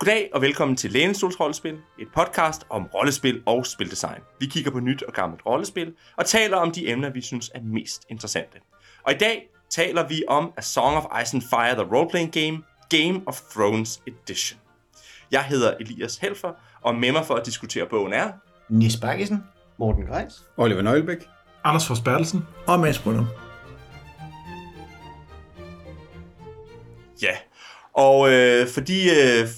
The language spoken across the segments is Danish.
Goddag og velkommen til Lænestols Rollespil, et podcast om rollespil og spildesign. Vi kigger på nyt og gammelt rollespil og taler om de emner, vi synes er mest interessante. Og i dag taler vi om A Song of Ice and Fire, the roleplaying game, Game of Thrones Edition. Jeg hedder Elias Helfer, og med mig for at diskutere bogen er... Nis Bakkesen, Morten Greis, Oliver Nøglebæk, Anders Fors Bertelsen og Mads Brøndum. Ja, og øh, fordi øh,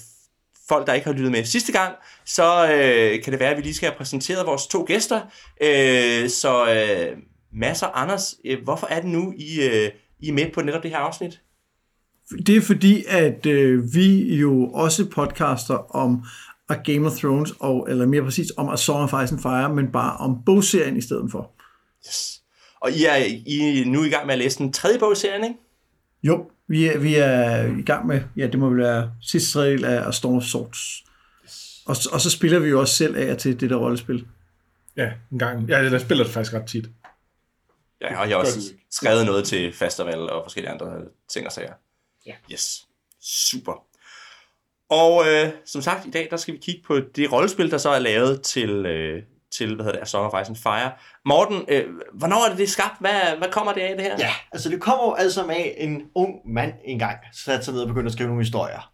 folk, der ikke har lyttet med sidste gang, så øh, kan det være, at vi lige skal have præsenteret vores to gæster. Øh, så øh, Mads og Anders, øh, hvorfor er det nu, I, øh, I er med på netop det her afsnit? Det er fordi, at øh, vi jo også podcaster om A Game of Thrones, og, eller mere præcis om A Song of Ice and Fire, men bare om bogserien i stedet for. Yes. Og I er, I er nu i gang med at læse den tredje bog i serien, ikke? Jo, vi er, vi er i gang med, ja, det må vel være sidste tredjedel af Storm of Swords. Og, og så spiller vi jo også selv af til det der rollespil. Ja, en gang. Ja, jeg spiller det faktisk ret tit. Ja, og jeg har også skrevet noget til festival og forskellige andre ting og sager. Ja. Yes. Super. Og øh, som sagt, i dag der skal vi kigge på det rollespil, der så er lavet til, øh, til hvad hedder det, A Song of Ice and Fire. Morten, øh, hvornår er det det skabt? Hvad, hvad kommer det af det her? Ja, altså det kommer jo altså af en ung mand engang, satte sig ned og begyndte at skrive nogle historier.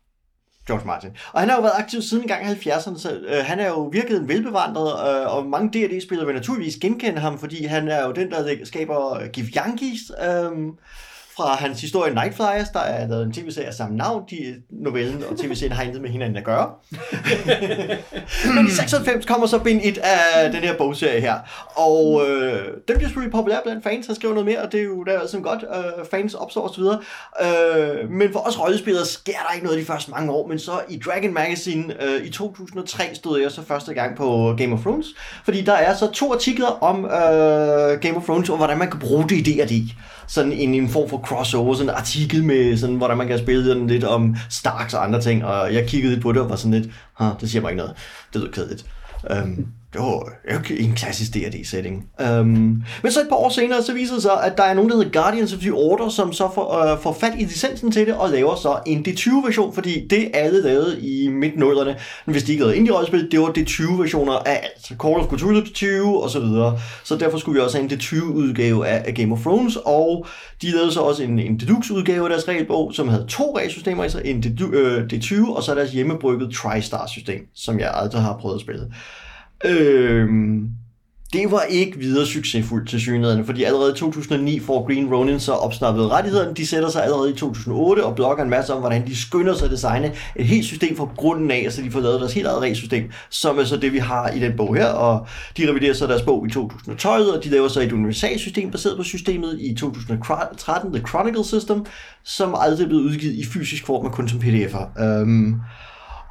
George Martin. Og han har jo været aktiv siden engang 70'erne, så øh, han er jo virkelig en velbevandret, øh, og mange D&D-spillere vil naturligvis genkende ham, fordi han er jo den, der skaber Give Yankees, øh, fra hans historie Night Flyers, der er lavet en tv-serie af samme navn. De, novellen og tv-serien har intet med hinanden at gøre. Men i 96 kommer så bind 1 af den her bogserie her. Og øh, den bliver selvfølgelig populær blandt fans. Han skriver noget mere, og det er jo der er sådan godt. Øh, fans opstår osv. Øh, men for os rollespillere sker der ikke noget de første mange år. Men så i Dragon Magazine øh, i 2003 stod jeg så første gang på Game of Thrones. Fordi der er så to artikler om øh, Game of Thrones, og hvordan man kan bruge det i D&D sådan en, en form for crossover, sådan en artikel med, sådan, hvordan man kan spille sådan lidt om Starks og andre ting, og jeg kiggede lidt på det og var sådan lidt, det siger mig ikke noget, det lyder kedeligt. Um, det var en klassisk D&D-setting. Um, øhm, men så et par år senere, så viser det sig, at der er nogen, der hedder Guardians of the Order, som så får, øh, får fat i licensen til det, og laver så en D20-version, fordi det alle lavede i midt-nullerne, hvis de ikke havde indie-rollespil, det var D20-versioner af alt. Call of Cthulhu D20 og så videre. Så derfor skulle vi også have en D20-udgave af, af Game of Thrones, og de lavede så også en, en Deluxe-udgave af deres regelbog, som havde to regelsystemer i sig, en D20, øh, og så deres hjemmebrygget TriStar-system, som jeg aldrig har prøvet at spille. Øhm, det var ikke videre succesfuldt til synligheden, fordi allerede i 2009 får Green Ronin så opsnappet rettighederne. De sætter sig allerede i 2008 og blogger en masse om, hvordan de skynder sig at designe et helt system fra grunden af, så de får lavet deres helt eget regelsystem, som er så det, vi har i den bog her. Og de reviderer så deres bog i 2012, og de laver så et universalsystem baseret på systemet i 2013, The Chronicle System, som aldrig er blevet udgivet i fysisk form, men kun som pdf'er. Øhm,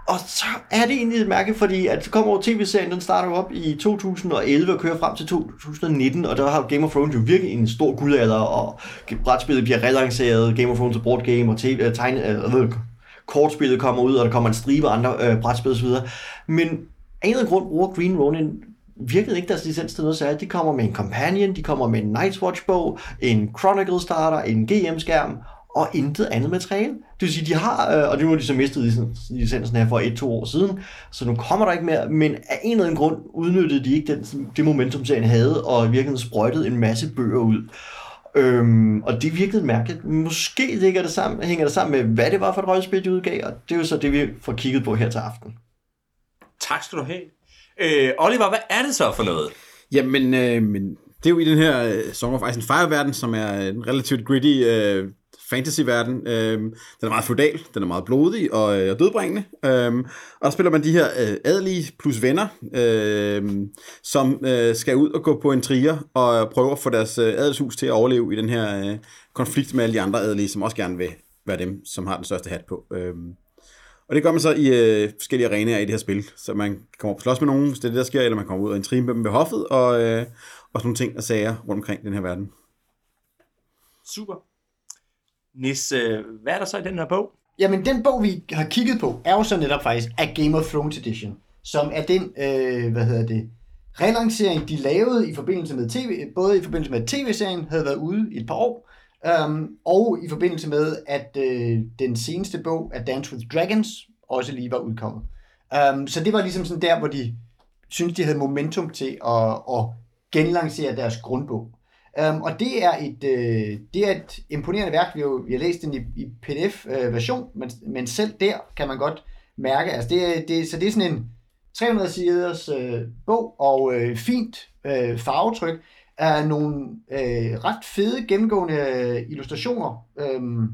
og så er det egentlig et mærke, fordi at så kommer over tv-serien, den starter op i 2011 og kører frem til 2019, og der har Game of Thrones jo virkelig en stor guldalder, og brætspillet bliver relanceret, Game of Thrones er board game, og TV, øh, tegne, øh, kortspillet kommer ud, og der kommer en stribe andre øh, brætspil osv. Men af en eller grund bruger Green Ronin virkelig ikke deres licens til noget særligt. De kommer med en companion, de kommer med en Night's Watch bog, en Chronicle starter, en GM-skærm, og intet andet materiale. Det vil sige, de har, øh, og det nu har de så mistet licensen her for et-to år siden, så nu kommer der ikke mere, men af en eller anden grund udnyttede de ikke den, det momentum, serien havde, og virkelig sprøjtede en masse bøger ud. Øhm, og det virkede mærkeligt. Måske ligger det sammen, hænger det sammen med, hvad det var for et rollespil, de udgav, og det er jo så det, vi får kigget på her til aften. Tak skal du have. Øh, Oliver, hvad er det så for noget? Jamen, øh, men det er jo i den her uh, Song of Ice and Fire-verden, som er en relativt gritty uh, fantasy-verden. Øh, den er meget feudal, den er meget blodig og øh, dødbringende. Øh, og der spiller man de her øh, adelige plus venner, øh, som øh, skal ud og gå på en trier og prøve at få deres øh, adelshus til at overleve i den her øh, konflikt med alle de andre adelige, som også gerne vil være dem, som har den største hat på. Øh, og det gør man så i øh, forskellige arenaer i det her spil. Så man kommer op og slås med nogen, hvis det er det, der sker, eller man kommer ud og en med dem ved hoffet, og, øh, og sådan nogle ting og sager rundt omkring den her verden. Super. Nis, hvad er der så i den her bog? Jamen, den bog, vi har kigget på, er jo så netop faktisk A Game of Thrones Edition, som er den, øh, hvad hedder det, relancering, de lavede i forbindelse med tv, både i forbindelse med, at tv-serien havde været ude i et par år, um, og i forbindelse med, at øh, den seneste bog af Dance with Dragons også lige var udkommet. Um, så det var ligesom sådan der, hvor de synes de havde momentum til at, at genlancere deres grundbog. Um, og det er et øh, det er et imponerende værk. Vi har, jo, vi har læst den i, i PDF-version, øh, men, men selv der kan man godt mærke, altså det, det, så det er sådan en 300 siders øh, bog, og øh, fint øh, farvetryk, er nogle øh, ret fede gennemgående øh, illustrationer øh,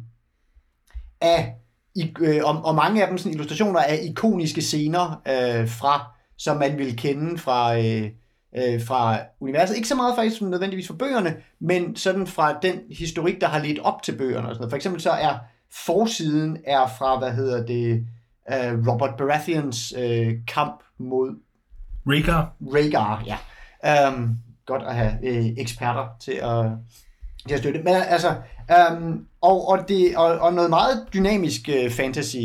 af, i, øh, og, og mange af dem sådan illustrationer af ikoniske scener øh, fra, som man vil kende fra, øh, øh, fra universet. Ikke så meget faktisk nødvendigvis fra bøgerne, men sådan fra den historik, der har ledt op til bøgerne. Og sådan noget. For eksempel så er forsiden er fra, hvad hedder det, øh, Robert Baratheons øh, kamp mod Rhaegar. Rhaegar, ja. Um, godt at have øh, eksperter til at, til at støtte. Men altså, um, og, og, det, og, og noget meget dynamisk uh, fantasy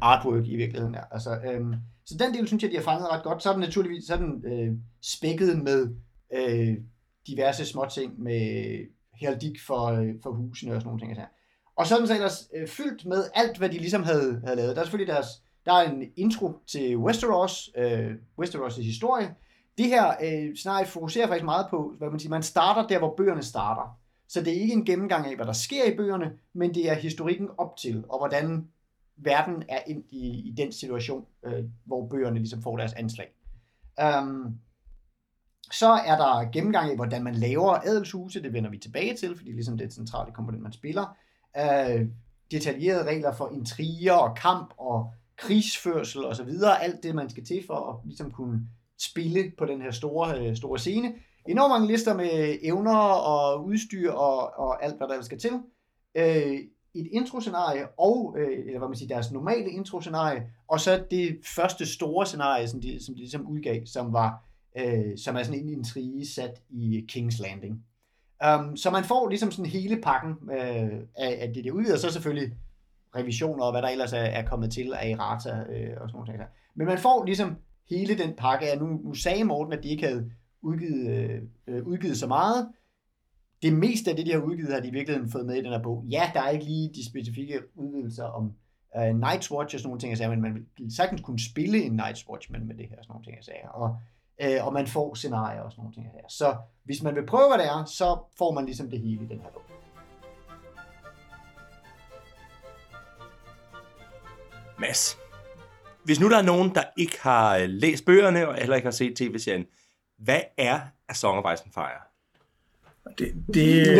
artwork i virkeligheden. Ja. Altså, um, så den del synes jeg, de har fanget ret godt. Så er den naturligvis så er den, øh, spækket med øh, diverse småting med heraldik for, øh, for husene og sådan nogle ting. Og, og så er den så ellers øh, fyldt med alt, hvad de ligesom havde, havde lavet. Der er selvfølgelig deres, der er en intro til Westeros, øh, Westeros' historie. Det her øh, scenarie fokuserer faktisk meget på, hvad man siger, man starter der, hvor bøgerne starter. Så det er ikke en gennemgang af, hvad der sker i bøgerne, men det er historikken op til, og hvordan verden er ind i, i den situation, øh, hvor bøgerne ligesom får deres anslag. Um, så er der gennemgang af, hvordan man laver adelshuse, det vender vi tilbage til, fordi ligesom det er et centrale komponent, man spiller. Uh, detaljerede regler for intriger og kamp og krigsførsel og så videre, alt det man skal til for at ligesom kunne spille på den her store, øh, store scene. Enormt mange lister med evner og udstyr og, og alt, hvad der skal til. Øh, et introscenarie, og, øh, eller hvad man siger, deres normale introscenarie, og så det første store scenarie, som de, som de ligesom udgav, som var øh, som er sådan en intrige sat i King's Landing. Um, så man får ligesom sådan hele pakken øh, af, af det der udvider, så selvfølgelig revisioner og hvad der ellers er, er kommet til af errata øh, og sådan noget. Men man får ligesom hele den pakke af, nu, nu sagde Morten, at de ikke havde udgivet, øh, øh udgivet så meget. Det meste af det, de har udgivet, har de i virkeligheden fået med i den her bog. Ja, der er ikke lige de specifikke udvidelser om øh, Night's Watch og sådan nogle ting, jeg sagde, men man vil sagtens kunne spille en Night's Watch men med det her, sådan nogle ting, jeg sagde. Og, øh, og man får scenarier og sådan nogle ting, jeg sagde. Så hvis man vil prøve, hvad det er, så får man ligesom det hele i den her bog. Mads, hvis nu der er nogen, der ikke har øh, læst bøgerne og heller ikke har set tv-serien, hvad er A Song of Ice and Fire? Det, det er et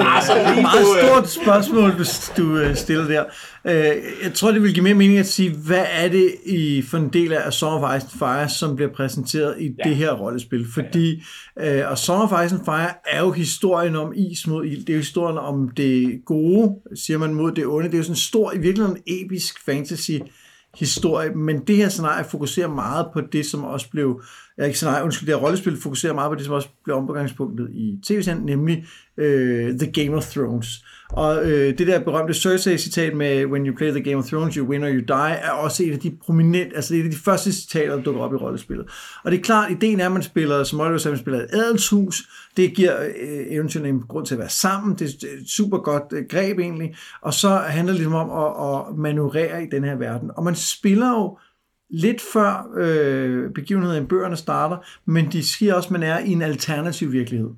meget stort spørgsmål, du, du øh, stiller der. Øh, jeg tror, det vil give mere mening at sige, hvad er det i for en del af A Song of Ice and Fire, som bliver præsenteret i ja. det her rollespil? Fordi ja, ja. A Song of Ice and Fire er jo historien om is mod ild. Det er jo historien om det gode, siger man, mod det onde. Det er jo sådan en stor, i virkeligheden episk fantasy historie, men det her scenarie fokuserer meget på det, som også blev, ja, ikke scenarie, undskyld, det her rollespil fokuserer meget på det, som også blev omgangspunktet i tv-serien, nemlig øh, The Game of Thrones. Og øh, det der berømte Cersei-citat med When you play the Game of Thrones, you win or you die, er også et af de prominente, altså et af de første citater, der dukker op i rollespillet. Og det er klart, ideen er, at man spiller, som Oliver sagde, man spiller et adelshus, det giver øh, eventuelt en grund til at være sammen, det er et super godt øh, greb egentlig, og så handler det ligesom om at, at manøvrere i den her verden. Og man spiller jo lidt før øh, begivenheden i bøgerne starter, men de siger også, at man er i en alternativ virkelighed.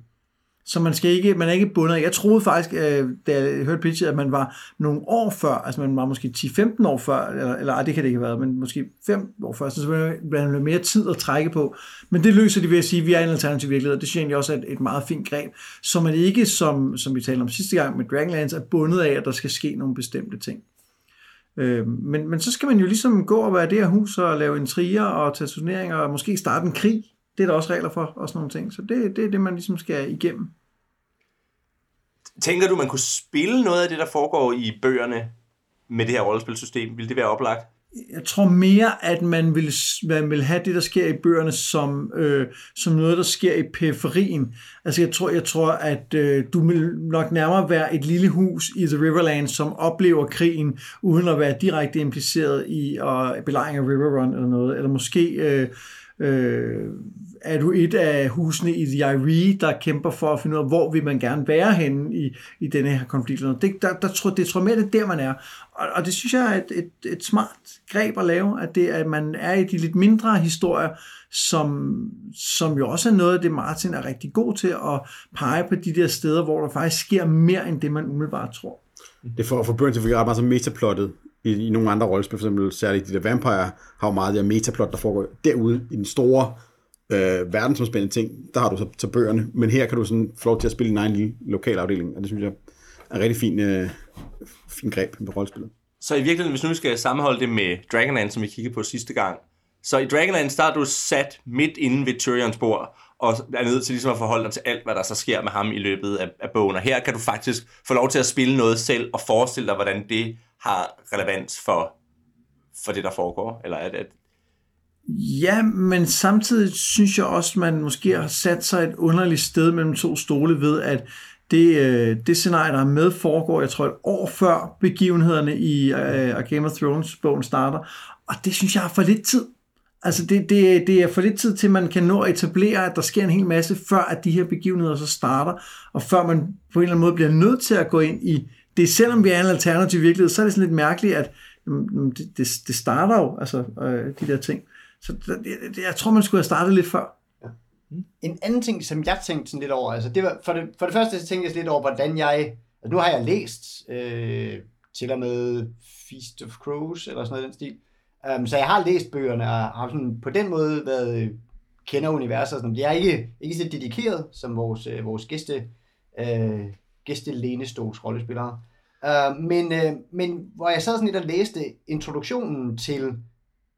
Så man, skal ikke, man er ikke bundet. Jeg troede faktisk, øh, da jeg hørte pitchet, at man var nogle år før, altså man var måske 10-15 år før, eller, eller ej, det kan det ikke have været, men måske 5 år før, så man har mere tid at trække på. Men det løser de ved at sige, at vi er en alternativ virkelighed, og det synes jeg også er et, et meget fint greb, så man ikke, som, som vi talte om sidste gang med Dragonlands, er bundet af, at der skal ske nogle bestemte ting. Øh, men, men så skal man jo ligesom gå og være det her hus og lave intriger og tage turneringer og måske starte en krig. Det er der også regler for og sådan nogle ting. Så det, det er det, man ligesom skal igennem. Tænker du, man kunne spille noget af det, der foregår i bøgerne med det her rollespilsystem? Vil det være oplagt? Jeg tror mere, at man vil, man vil have det, der sker i bøgerne, som, øh, som noget, der sker i periferien. Altså jeg tror, jeg tror at øh, du vil nok nærmere være et lille hus i The Riverland, som oplever krigen, uden at være direkte impliceret i øh, belejring af River Run eller noget. Eller måske... Øh, Øh, er du et af husene i The IRE, der kæmper for at finde ud af, hvor vil man gerne være henne i, i denne her konflikt? Det, der, der tror, det tror mere, det er der, man er. Og, og det synes jeg er et, et, et smart greb at lave, at, det, at man er i de lidt mindre historier, som, som jo også er noget af det, Martin er rigtig god til at pege på de der steder, hvor der faktisk sker mere, end det man umiddelbart tror. Det får for Burns til at fungere ret meget som metaplottet i, i nogle andre rollespil, for eksempel særligt de der Vampire, har jo meget af det metaplot, der foregår derude i den store øh, verdensomspændende ting, der har du så, så bøgerne, men her kan du sådan få lov til at spille din egen lille lokalafdeling, og det synes jeg er en rigtig fin, øh, fin greb på rollespillet. Så i virkeligheden, hvis nu vi skal sammenholde det med Dragonlance, som vi kiggede på sidste gang, så i Dragonlance, der er du sat midt inde ved Tyrions bord, og er nødt til ligesom at forholde dig til alt, hvad der så sker med ham i løbet af, af bogen. Og her kan du faktisk få lov til at spille noget selv, og forestille dig, hvordan det har relevans for, for det, der foregår. Eller at, at Ja, men samtidig synes jeg også, man måske har sat sig et underligt sted mellem to stole ved, at det, øh, det scenarie, der er med, foregår, jeg tror, et år før begivenhederne i uh, Game of Thrones-bogen starter. Og det synes jeg har for lidt tid. Altså, det, det, det er for lidt tid til, at man kan nå at etablere, at der sker en hel masse, før at de her begivenheder så starter, og før man på en eller anden måde bliver nødt til at gå ind i det. Selvom vi er en alternativ virkelighed, så er det sådan lidt mærkeligt, at det, det, det starter jo, altså, øh, de der ting. Så det, det, jeg tror, man skulle have startet lidt før. Ja. En anden ting, som jeg tænkte sådan lidt over, altså det var, for, det, for det første så tænkte jeg lidt over, hvordan jeg, altså nu har jeg læst øh, til og med Feast of Crows, eller sådan noget i den stil, um, så jeg har læst bøgerne, og har sådan på den måde været, øh, kender universet, sådan, jeg er ikke, ikke så dedikeret som vores, øh, vores gæste, øh, gæste Lenestols rollespillere, uh, men, øh, men hvor jeg sad sådan lidt og læste introduktionen til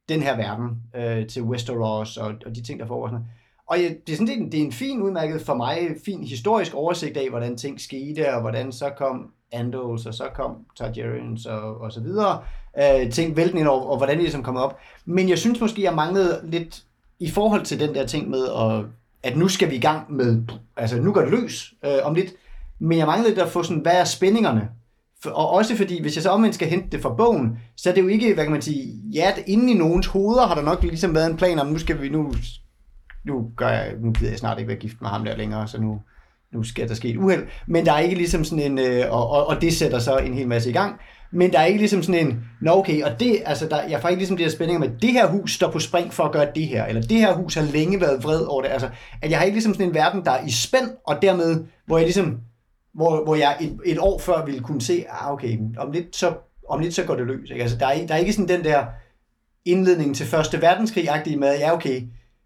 den her verden, øh, til Westeros og, og de ting, der foregår. Sådan. Og jeg, det, er sådan, det, er en, det er en fin udmærket for mig, fin historisk oversigt af, hvordan ting skete, og hvordan så kom Andals, og så kom Targaryens og, og så videre. Øh, ting vælten ind over, og hvordan det ligesom kom op. Men jeg synes måske, jeg manglede lidt i forhold til den der ting med, at, at nu skal vi i gang med, altså nu går det løs øh, om lidt, men jeg manglede lidt at få sådan, hvad er spændingerne? Og også fordi, hvis jeg så omvendt skal hente det fra bogen, så er det jo ikke, hvad kan man sige, ja, inde i nogens hoveder har der nok ligesom været en plan om, nu skal vi nu, nu gør jeg, nu gider jeg snart ikke være gift med ham der længere, så nu, nu skal der ske et uheld. Men der er ikke ligesom sådan en, øh, og, og, og det sætter så en hel masse i gang. Men der er ikke ligesom sådan en, nå okay, og det, altså der, jeg får ikke ligesom det der spænding med, at det her hus står på spring for at gøre det her, eller det her hus har længe været vred over det. Altså, at jeg har ikke ligesom sådan en verden, der er i spænd, og dermed, hvor jeg ligesom hvor, hvor jeg et, et år før ville kunne se, ah, okay, om lidt så, om lidt så går det løs. Ikke? Altså, der, er, der er ikke sådan den der indledning til Første Verdenskrig-agtige med, ja okay,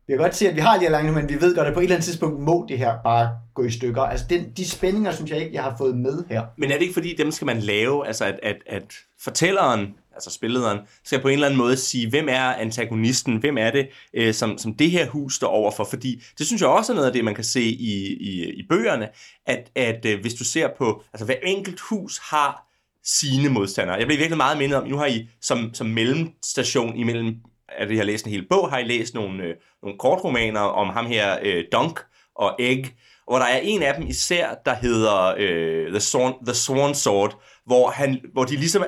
vi kan godt se, at vi har lige langt men vi ved godt, at på et eller andet tidspunkt må det her bare gå i stykker. Altså den, de spændinger, synes jeg ikke, jeg har fået med her. Men er det ikke fordi, dem skal man lave, altså at, at, at fortælleren altså spillederen, skal på en eller anden måde sige, hvem er antagonisten, hvem er det, øh, som, som det her hus står overfor, fordi det synes jeg også er noget af det, man kan se i, i, i bøgerne, at, at øh, hvis du ser på, altså hver enkelt hus har sine modstandere. Jeg bliver virkelig meget mindet om, nu har I som, som mellemstation imellem, at I har læst en hel bog, har I læst nogle, øh, nogle kortromaner om ham her, øh, Dunk og Egg, hvor der er en af dem især, der hedder øh, The, Sworn, The Sworn Sword, hvor, han, hvor de ligesom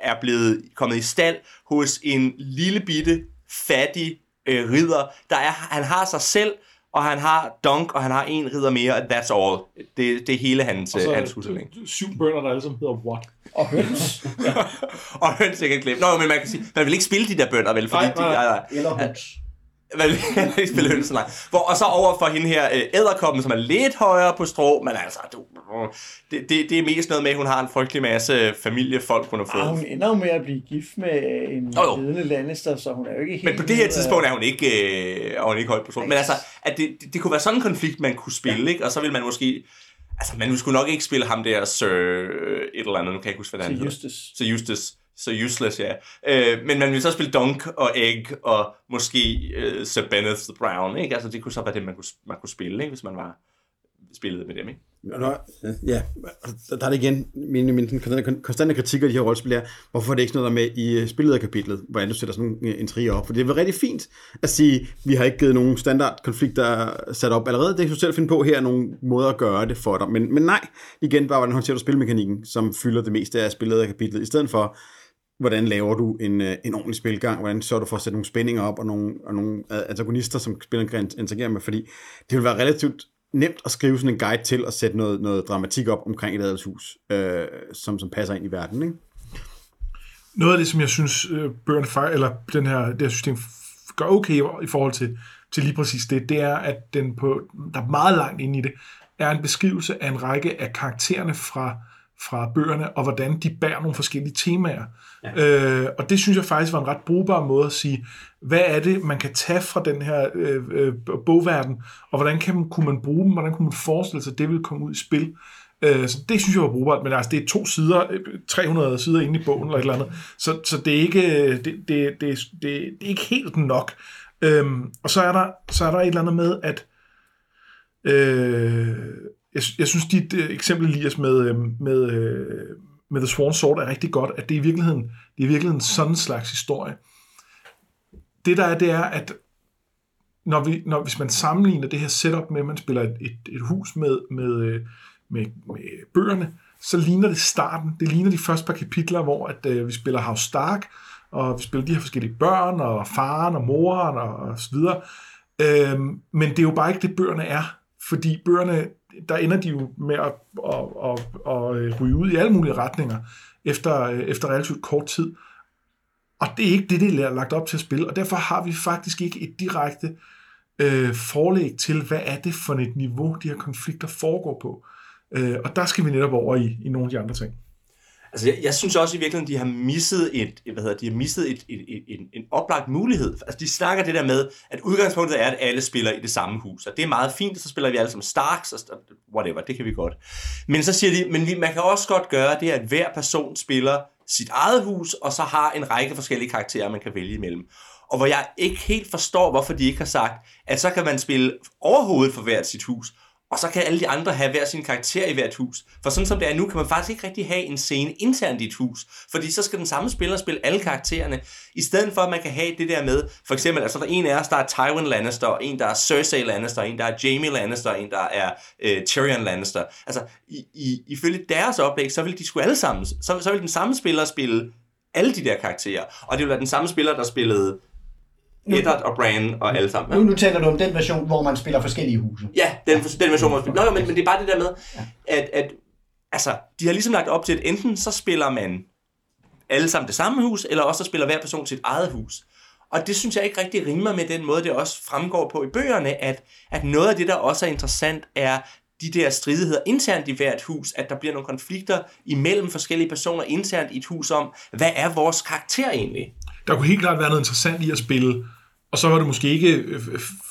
er blevet kommet i stald hos en lille bitte, fattig øh, ridder. Der er, han har sig selv, og han har Dunk, og han har en ridder mere, og that's all. Det, det er hele hans, og så, hans husholdning. Syv bønder, der alle sammen hedder what? Og høns. ja. og høns, jeg kan glemme. Nå, men man kan sige, man vil ikke spille de der bønder, vel? Fordi nej, nej, de, nej. De, eller høns. Man vil ikke spille høns, nej. Hvor, og så over for hende her, øh, æderkoppen, som er lidt højere på strå, men altså, du, det, det, det er mest noget med, at hun har en frygtelig masse familiefolk, hun har fået. Ah, hun ender jo med at blive gift med en oh, ledende Lannister, så hun er jo ikke helt... Men på det her tidspunkt er hun ikke, øh, er hun ikke højt på strå. Men altså, at det, det, det, kunne være sådan en konflikt, man kunne spille, ja. ikke? Og så vil man måske... Altså, man skulle nok ikke spille ham der, Sir et eller andet, nu kan jeg ikke huske, hvad han hedder. Justus. Sir Justus så useless, ja. Øh, men man vil så spille Dunk og Egg og måske øh, Sir Bennett the Brown, ikke? Altså det kunne så være det, man kunne, man kunne spille, ikke? Hvis man var spillet med dem, ikke? Ja, der er det igen min, min konstante kritik af de her rollespil er, hvorfor er det ikke noget der med i øh, spillederkapitlet, hvordan du sætter sådan en øh, intriger op. For det er rigtig fint at sige, vi har ikke givet nogen standardkonflikter sat op allerede. Det kan du selv finde på her, nogle måder at gøre det for dig. Men, men nej, igen bare, hvordan håndterer du spilmekanikken, som fylder det meste af spillederkapitlet, i stedet for, hvordan laver du en, øh, en ordentlig spilgang, hvordan sørger du for at sætte nogle spændinger op, og nogle, og nogle antagonister, som spilleren kan interagere med, fordi det vil være relativt nemt at skrive sådan en guide til at sætte noget, noget dramatik op omkring et adelshus, øh, som, som passer ind i verden, ikke? Noget af det, som jeg synes, Burn bøgerne, eller den her, det her system gør okay i forhold til, til lige præcis det, det er, at den på, der er meget langt inde i det, er en beskrivelse af en række af karaktererne fra, fra bøgerne, og hvordan de bærer nogle forskellige temaer. Ja. Øh, og det synes jeg faktisk var en ret brugbar måde at sige, hvad er det, man kan tage fra den her øh, øh, bogverden, og hvordan kan man, kunne man bruge dem, hvordan kunne man forestille sig, at det ville komme ud i spil. Øh, så det synes jeg var brugbart, men altså, det er to sider, øh, 300 sider inde i bogen, eller et eller andet, så, så det, er ikke, det, det, det, det, det er ikke helt nok. Øhm, og så er, der, så er der et eller andet med, at øh, jeg, jeg synes, dit øh, eksempel, Elias, med, øh, med, øh, med The Swan Sword er rigtig godt, at det er i virkeligheden, det er i virkeligheden sådan en slags historie. Det der er, det er, at når vi, når, hvis man sammenligner det her setup med, at man spiller et, et, et hus med, med, med, med bøgerne, så ligner det starten. Det ligner de første par kapitler, hvor at, øh, vi spiller House Stark, og vi spiller de her forskellige børn, og faren og moren, og, og så videre. Øhm, men det er jo bare ikke det, bøgerne er. Fordi bøgerne, der ender de jo med at, at, at, at, ryge ud i alle mulige retninger efter, øh, efter relativt kort tid. Og det er ikke det, det er lagt op til at spille, og derfor har vi faktisk ikke et direkte øh, forlæg til, hvad er det for et niveau, de her konflikter foregår på. Øh, og der skal vi netop over i, i nogle af de andre ting. Altså, jeg, jeg synes også i virkeligheden, de har misset et, hvad hedder, de har misset et, et, et, en, en oplagt mulighed. Altså, de snakker det der med, at udgangspunktet er, at alle spiller i det samme hus, og det er meget fint, så spiller vi alle som Starks, og whatever, det kan vi godt. Men så siger de, men vi, man kan også godt gøre det, at hver person spiller sit eget hus, og så har en række forskellige karakterer, man kan vælge imellem. Og hvor jeg ikke helt forstår, hvorfor de ikke har sagt, at så kan man spille overhovedet for hvert sit hus, og så kan alle de andre have hver sin karakter i hvert hus. For sådan som det er nu, kan man faktisk ikke rigtig have en scene internt i et hus. Fordi så skal den samme spiller spille alle karaktererne. I stedet for, at man kan have det der med, for eksempel, altså der er en af os, der er Tywin Lannister, og en, der er Cersei Lannister, en, der er Jamie Lannister, en, der er øh, Tyrion Lannister. Altså, i, i, ifølge deres oplæg, så vil de sgu alle sammen, så, så vil den samme spiller spille alle de der karakterer. Og det vil være den samme spiller, der spillede Eddard og Bran og alle sammen. Nu, nu taler du om den version, hvor man spiller forskellige huse. Ja, den, den version, hvor man spiller. Nå, men, men det er bare det der med, at, at altså, de har ligesom lagt op til, at enten så spiller man alle sammen det samme hus, eller også så spiller hver person sit eget hus. Og det synes jeg ikke rigtig rimer med den måde, det også fremgår på i bøgerne, at, at noget af det, der også er interessant, er de der stridigheder internt i hvert hus, at der bliver nogle konflikter imellem forskellige personer internt i et hus om, hvad er vores karakter egentlig? Der kunne helt klart være noget interessant i at spille og så var det måske ikke øh,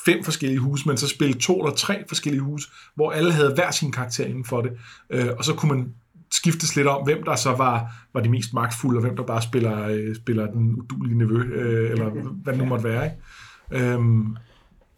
fem forskellige huse, men så spille to eller tre forskellige huse, hvor alle havde hver sin karakter inden for det. Øh, og så kunne man skiftes lidt om, hvem der så var, var de mest magtfulde, og hvem der bare spiller, øh, spiller den udulige nevø, eller hvad det nu måtte være. Ikke? Øhm,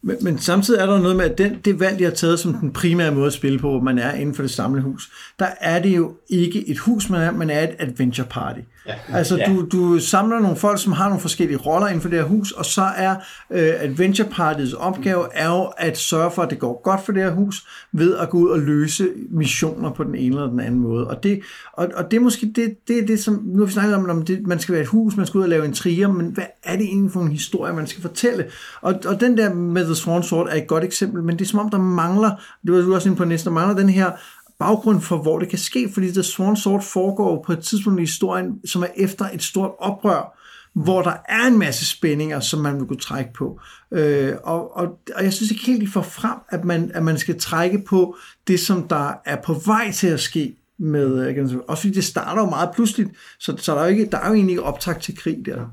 men, men samtidig er der noget med, at den, det valg, de har taget som den primære måde at spille på, hvor man er inden for det samlehus, der er det jo ikke et hus, man er, man er et adventure party. Ja. Altså, ja. Du, du samler nogle folk, som har nogle forskellige roller inden for det her hus, og så er øh, adventure partyets opgave er jo at sørge for, at det går godt for det her hus, ved at gå ud og løse missioner på den ene eller den anden måde. Og det, og, og det er måske det, det, det som, nu har vi snakket om, om det, man skal være et hus, man skal ud og lave en trier, men hvad er det egentlig for en historie, man skal fortælle? Og, og den der med The Swan Sword er et godt eksempel, men det er som om, der mangler, det var du også inde på næste, der mangler den her baggrund for, hvor det kan ske, fordi The Swan Sword foregår på et tidspunkt i historien, som er efter et stort oprør, hvor der er en masse spændinger, som man vil kunne trække på. Øh, og, og, og jeg synes ikke helt, de får frem, at man, at man skal trække på det, som der er på vej til at ske med, øh, også fordi det starter jo meget pludseligt, så, så der, er jo ikke, der er jo egentlig ikke optakt til krig der.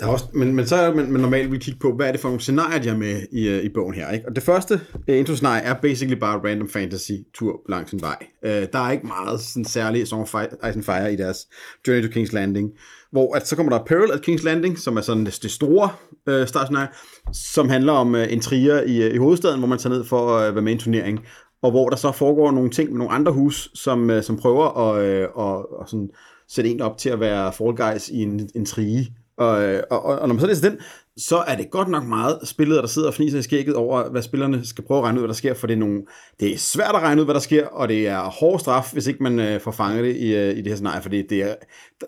Der er også, men, men så er man, man normalt vil kigge på, hvad er det for nogle scenarier, de har med i, øh, i bogen her. Ikke? Og det første uh, intro-scenarie er basically bare random fantasy tur langs en vej. Uh, der er ikke meget sådan særlig Song of Ice and Fire i deres Journey to King's Landing. Hvor at, så kommer der Peril at King's Landing, som er sådan det, det store uh, startscenarie, som handler om uh, intriger i, uh, i hovedstaden, hvor man tager ned for at uh, være med i en turnering. Og hvor der så foregår nogle ting med nogle andre hus, som, uh, som prøver at uh, og, og sådan, sætte en op til at være Fall Guys i en intrige Øh, og, og, og når man så læser den, så er det godt nok meget spillet, der sidder og fniser i skægget over, hvad spillerne skal prøve at regne ud, hvad der sker, for det er, nogle, det er svært at regne ud, hvad der sker, og det er hård straf, hvis ikke man øh, får fanget det i, øh, i det her scenarie, fordi det er,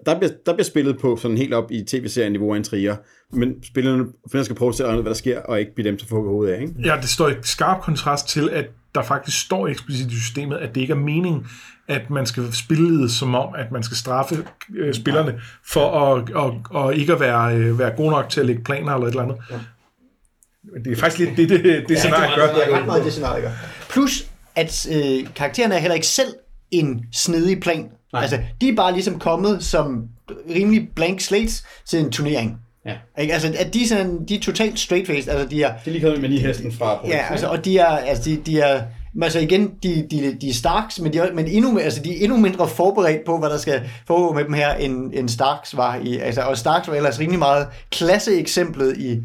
der, bliver, der bliver spillet på sådan helt op i tv-serien niveau af en trier, men spillerne spillerne skal prøve at se, hvad der sker, og ikke blive dem til at få hovedet af. Ikke? Ja, det står i skarp kontrast til, at der faktisk står eksplicit i systemet, at det ikke er meningen, at man skal spille det som om, at man skal straffe øh, spillerne for at, og, og ikke at være, øh, være god nok til at lægge planer eller et eller andet. Ja. Men det er faktisk lidt det, det, det, det scenarie gør. Det er ret meget det scenarie gør. Plus, at øh, karaktererne er heller ikke selv en snedig plan. Nej. Altså, de er bare ligesom kommet som rimelig blank slates til en turnering. Ja. Ikke? Altså, at de, er sådan, de er totalt straight-faced. Altså, de er, Det er lige kommet med lige hesten fra ja, altså, og de er, altså, de, de er, men altså igen, de, de, de er Starks, men, de er, men endnu, altså, de er endnu mindre forberedt på, hvad der skal foregå med dem her, end, end Starks var. I, altså, og Starks var ellers rimelig meget klasseeksemplet i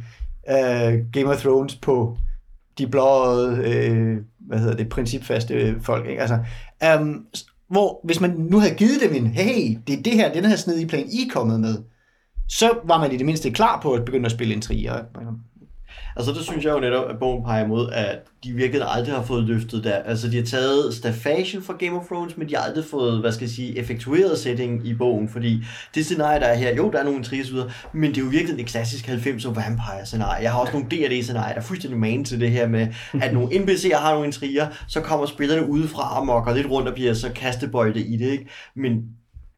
uh, Game of Thrones på de blåede, uh, hvad hedder det, principfaste folk. Ikke? Altså, um, hvor hvis man nu havde givet dem en, hey, det er det her, den her snedige plan, I er kommet med, så var man i det mindste klar på at begynde at spille intriger. Altså, det synes jeg jo netop, at bogen peger imod, at de virkelig aldrig har fået løftet der. Altså, de har taget staffagen fra Game of Thrones, men de har aldrig fået, hvad skal jeg sige, effektueret setting i bogen, fordi det scenarie, der er her, jo, der er nogle intrigesyder, men det er jo virkelig et klassisk 90'er vampire-scenarie. Jeg har også nogle D&D-scenarier, der er fuldstændig man til det her med, at nogle NPC'er har nogle intriger, så kommer spillerne udefra og mokker lidt rundt og bliver så kastebøjte i det, ikke? Men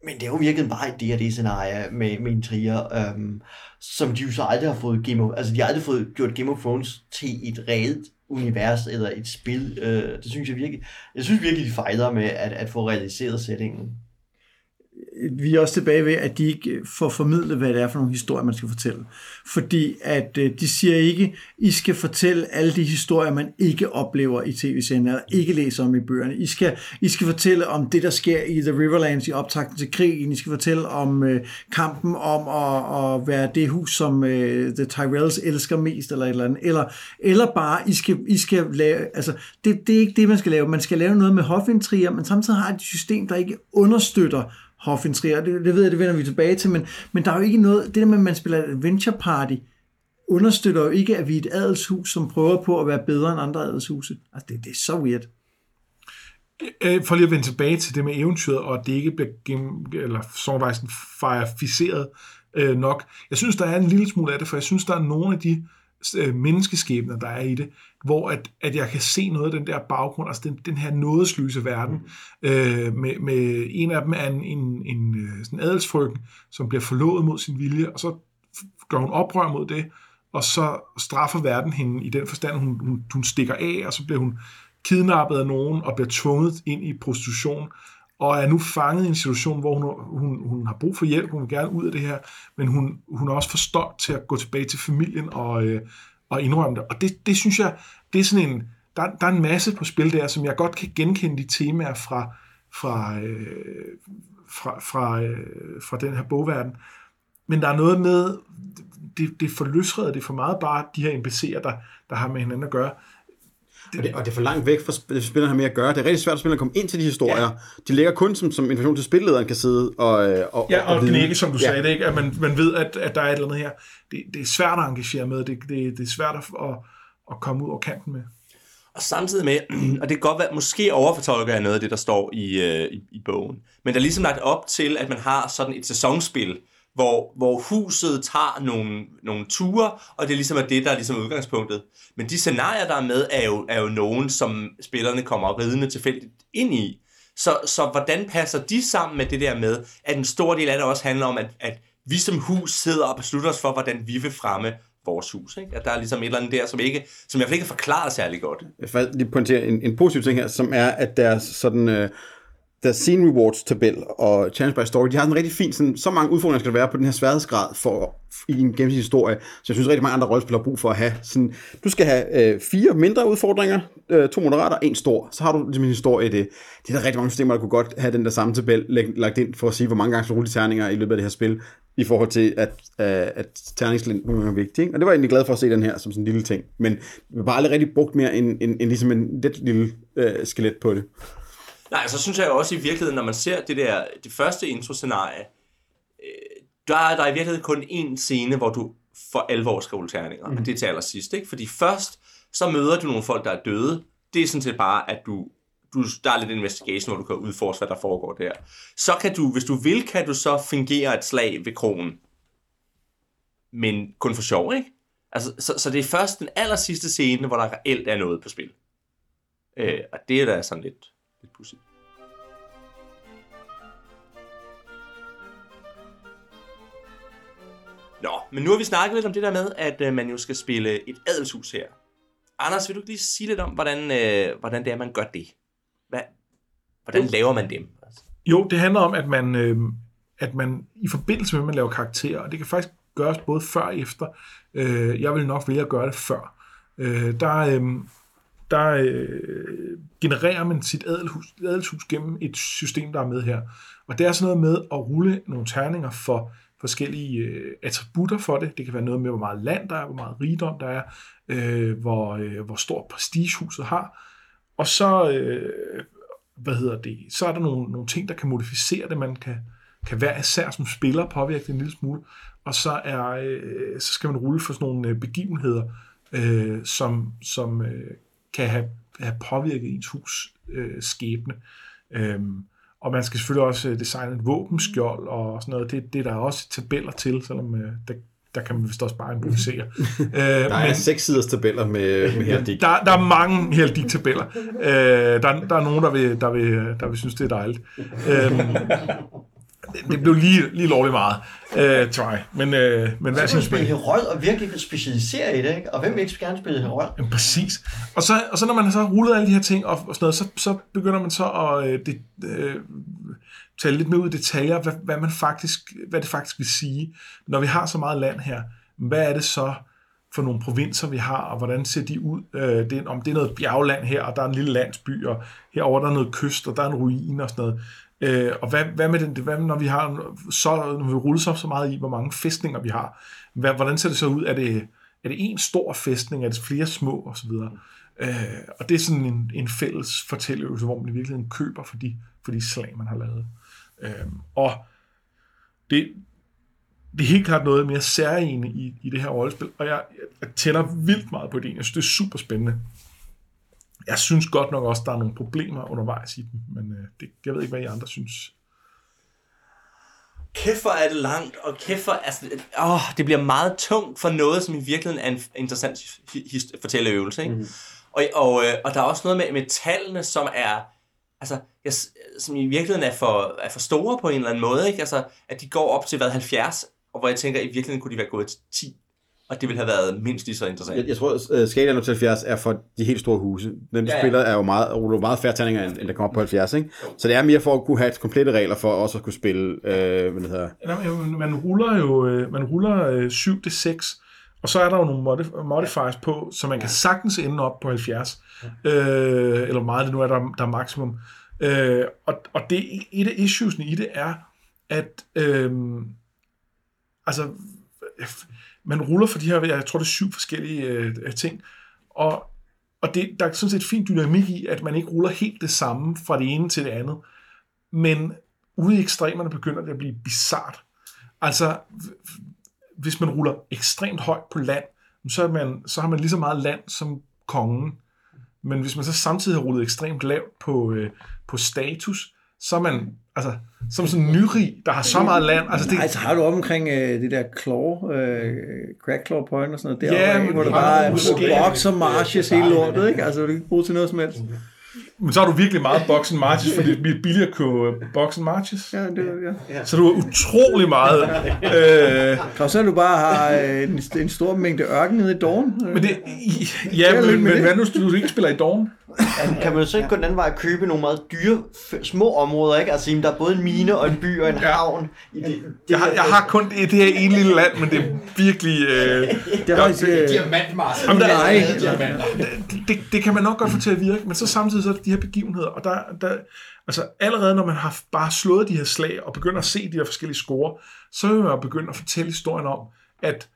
men det er jo virkelig bare et D&D-scenarie med, med intriger, øhm, som de jo så aldrig har fået Game of, altså de har aldrig fået gjort Game of Thrones til et reelt univers eller et spil. Øh, det synes jeg virkelig, jeg synes virkelig, de fejler med at, at få realiseret sætningen vi er også tilbage ved, at de ikke øh, får formidlet, hvad det er for nogle historier, man skal fortælle. Fordi at øh, de siger ikke, I skal fortælle alle de historier, man ikke oplever i tv-serien, eller ikke læser om i bøgerne. I skal, I skal fortælle om det, der sker i The Riverlands i optakten til krigen. I skal fortælle om øh, kampen om at, at være det hus, som øh, The Tyrells elsker mest, eller et eller andet. Eller, eller bare, I skal, I skal lave, altså, det, det er ikke det, man skal lave. Man skal lave noget med hofintriger, men samtidig har et system, der ikke understøtter hofintriger. Det, det ved jeg, det vender vi tilbage til, men, men der er jo ikke noget, det der med, at man spiller adventure party, understøtter jo ikke, at vi er et adelshus, som prøver på at være bedre end andre adelshuse. Altså, det, det er så weird. Øh, øh, for lige at vende tilbage til det med eventyret, og at det ikke bliver gennem, eller songwrisen fireficeret øh, nok. Jeg synes, der er en lille smule af det, for jeg synes, der er nogle af de øh, menneskeskæbner, der er i det, hvor at, at jeg kan se noget af den der baggrund, altså den, den her nådesløse verden. Mm. Øh, med, med en af dem er en, en, en øh, sådan adelsfrøken, som bliver forlovet mod sin vilje, og så gør hun oprør mod det, og så straffer verden hende i den forstand, hun, hun, hun stikker af, og så bliver hun kidnappet af nogen og bliver tvunget ind i prostitution, og er nu fanget i en situation, hvor hun, hun, hun har brug for hjælp, hun vil gerne ud af det her, men hun, hun er også for stolt til at gå tilbage til familien og, øh, og indrømme det. Og det, det synes jeg, det er sådan en, der, der er en masse på spil der, som jeg godt kan genkende de temaer fra, fra, øh, fra, fra, øh, fra den her bogverden. Men der er noget med, det, det er for løsredet, det er for meget bare de her NPC'er, der, der har med hinanden at gøre. Og det, og det er for langt væk fra sp- spillerne har med at gøre. Det er rigtig svært for spillerne at komme ind til de historier. Ja. De ligger kun som, som information til spillederen kan sidde og, øh, og, Ja, og vide. knække, som du Ja. sagde det, ikke? at man, man ved, at, at der er et eller andet her. Det, det er svært at engagere med, det, det, det er svært at, at, at komme ud over kanten med. Og samtidig med, og det kan godt være, måske overfortolker jeg noget af det, der står i, øh, i, i bogen, men der er ligesom lagt op til, at man har sådan et sæsonspil, hvor, hvor huset tager nogle, nogle ture, og det er ligesom er det, der er ligesom udgangspunktet. Men de scenarier, der er med, er jo, er jo nogen, som spillerne kommer ridende tilfældigt ind i. Så, så hvordan passer de sammen med det der med, at en stor del af det også handler om, at, at vi som hus sidder og beslutter os for, hvordan vi vil fremme vores hus. Ikke? At der er ligesom et eller andet der, som, ikke, som i hvert fald ikke er forklaret særlig godt. Jeg vil lige pointere en, en positiv ting her, som er, at deres sådan... Øh, der scene rewards tabel og challenge by story, de har en rigtig fin, sådan, så mange udfordringer skal der være på den her sværhedsgrad for, i en gennemsnitlig historie, så jeg synes rigtig mange andre rollespillere har brug for at have. Sådan, du skal have øh, fire mindre udfordringer, øh, to moderater, en stor, så har du ligesom en historie i det. Det er der rigtig mange systemer, der kunne godt have den der samme tabel lagt ind for at sige, hvor mange gange skal du rulle de terninger i løbet af det her spil, i forhold til, at, øh, at terningslængden nogle gange er vigtig. Ikke? Og det var jeg egentlig glad for at se den her som sådan en lille ting. Men vi har bare aldrig rigtig brugt mere end, end, end ligesom en lidt lille øh, skelet på det. Nej, så synes jeg også i virkeligheden, når man ser det der, det første intro-scenarie, øh, der er der i virkeligheden kun én scene, hvor du for alvor skal rulle terninger, mm. og det er til allersidst, ikke? Fordi først, så møder du nogle folk, der er døde. Det er sådan set bare, at du, du der er lidt investigation, hvor du kan udforske, hvad der foregår der. Så kan du, hvis du vil, kan du så fingere et slag ved krogen. Men kun for sjov, ikke? Altså, så, så det er først den aller sidste scene, hvor der reelt er noget på spil. Øh, og det er da sådan lidt, lidt pudsigt. Nå, men nu har vi snakket lidt om det der med, at øh, man jo skal spille et adelshus her. Anders, vil du lige sige lidt om, hvordan, øh, hvordan det er, man gør det? Hvad, hvordan laver man dem? Jo, det handler om, at man, øh, at man i forbindelse med, at man laver karakterer, og det kan faktisk gøres både før og efter. Øh, jeg vil nok vælge at gøre det før. Øh, der øh, der øh, genererer man sit adelhus, adelshus gennem et system, der er med her. Og det er sådan noget med at rulle nogle terninger for forskellige øh, attributter for det. Det kan være noget med, hvor meget land der er, hvor meget rigdom der er, øh, hvor, øh, hvor stor prestigehuset har. Og så, øh, hvad hedder det, så er der nogle, nogle ting, der kan modificere det. Man kan, kan hver især som spiller påvirke det en lille smule. Og så, er, øh, så skal man rulle for sådan nogle øh, begivenheder, øh, som, som øh, kan have, have påvirket ens hus øh, skæbne. Øhm, og man skal selvfølgelig også øh, designe et våbenskjold og sådan noget. Det, det er der også tabeller til, selvom øh, der, der kan man vist også bare improvisere. øh, Der er seks siders tabeller med, med her digt. der, der er mange Heldig-tabeller. Øh, der, der er nogen, der vil, der, vil, der vil synes, det er dejligt. Øh, det blev lige, lige lovligt meget, øh, try. Men, øh, men hvad Så synes spille Herold og virkelig specialisere i det, ikke? Og hvem vil ikke gerne spille Herold? Jamen, præcis. Og så, og så når man så har rullet alle de her ting og, og sådan noget, så, så begynder man så at øh, det, øh, tale lidt mere ud i detaljer, hvad, hvad, man faktisk, hvad det faktisk vil sige. Når vi har så meget land her, hvad er det så for nogle provinser, vi har, og hvordan ser de ud? Øh, det, om det er noget bjergland her, og der er en lille landsby, og herover der er noget kyst, og der er en ruin og sådan noget. Øh, og hvad, hvad med den, hvad når vi har så, når vi ruller så, så meget i, hvor mange fæstninger vi har? Hvad, hvordan ser det så ud? Er det, er det en stor fæstning? Er det flere små? Og så videre. Øh, og det er sådan en, en fælles fortælleøvelse, hvor man i virkeligheden køber for de, for de slag, man har lavet. Øh, og det, det er helt klart noget mere særligt i, i det her rollespil, og jeg, jeg tænder vildt meget på det. Jeg synes, det er super spændende. Jeg synes godt nok også, der er nogle problemer undervejs i dem, men øh, det, jeg ved ikke, hvad I andre synes. kæft hvor er det langt, og kæft hvor, altså, åh, det bliver meget tungt for noget, som i virkeligheden er en interessant fortælleøvelse, ikke? Mm. Og, og, øh, og der er også noget med, med tallene, som er, altså, jeg, som i virkeligheden er for, er for store på en eller anden måde, ikke? Altså, at de går op til, hvad, 70, og hvor jeg tænker, i virkeligheden kunne de være gået til 10, og det ville have været mindst lige så interessant. Jeg, jeg tror, at skalaen op til 70 er for de helt store huse. Den Ja, ja, ja. ja. spiller er jo meget, ruller meget færre terninger, end, end der kommer op på 70. Ikke? Så det er mere for at kunne have komplette regler for også at kunne spille, øh, hvad det hedder, men Man ruller jo øh, man ruller øh, 7 til 6, og så er der jo nogle modif- modifiers på, så man kan sagtens ende op på 70. Øh, eller meget det nu er, der, der er maksimum. Øh, og, og det, et af issuesne i det er, at øh, altså, man ruller for de her, jeg tror det er syv forskellige øh, ting, og, og det, der er sådan set fint dynamik i, at man ikke ruller helt det samme fra det ene til det andet. Men ude i ekstremerne begynder det at blive bizart. Altså, hvis man ruller ekstremt højt på land, så, er man, så har man lige så meget land som kongen. Men hvis man så samtidig har rullet ekstremt lavt på, øh, på status, så er man, altså, som sådan en nyrig, der har så meget land. Altså, det, Nej, så har du omkring øh, det der claw, øh, crack claw point og sådan noget, Ja, derovre, men ikke? hvor der bare er og marches hele lortet, ikke? Altså, du kan ikke bruge til noget som helst. Men så har du virkelig meget box and marches, fordi det bliver billigere at købe box and marches. Ja, det, ja. Så du har utrolig meget. Øh, Og så du bare har øh, en, en stor mængde ørken nede i Dawn. men det, ja, lidt men, med men det. hvad nu, hvis du ikke spiller i Dawn? Kan man så ikke gå den anden vej og købe nogle meget dyre, små områder, ikke? Altså, der er både en mine og en by og en Ja. havn. I det, Jeg har, jeg har kun det, det her ene lille land, men det er virkelig... Øh, Det er faktisk... Øh, der- nej, det, det, det kan man nok godt få til at virke, men så samtidig så er det de her begivenheder, og der, der altså allerede når man har bare slået de her slag, og begynder at se de her forskellige score, så vil man begynde at fortælle historien om, at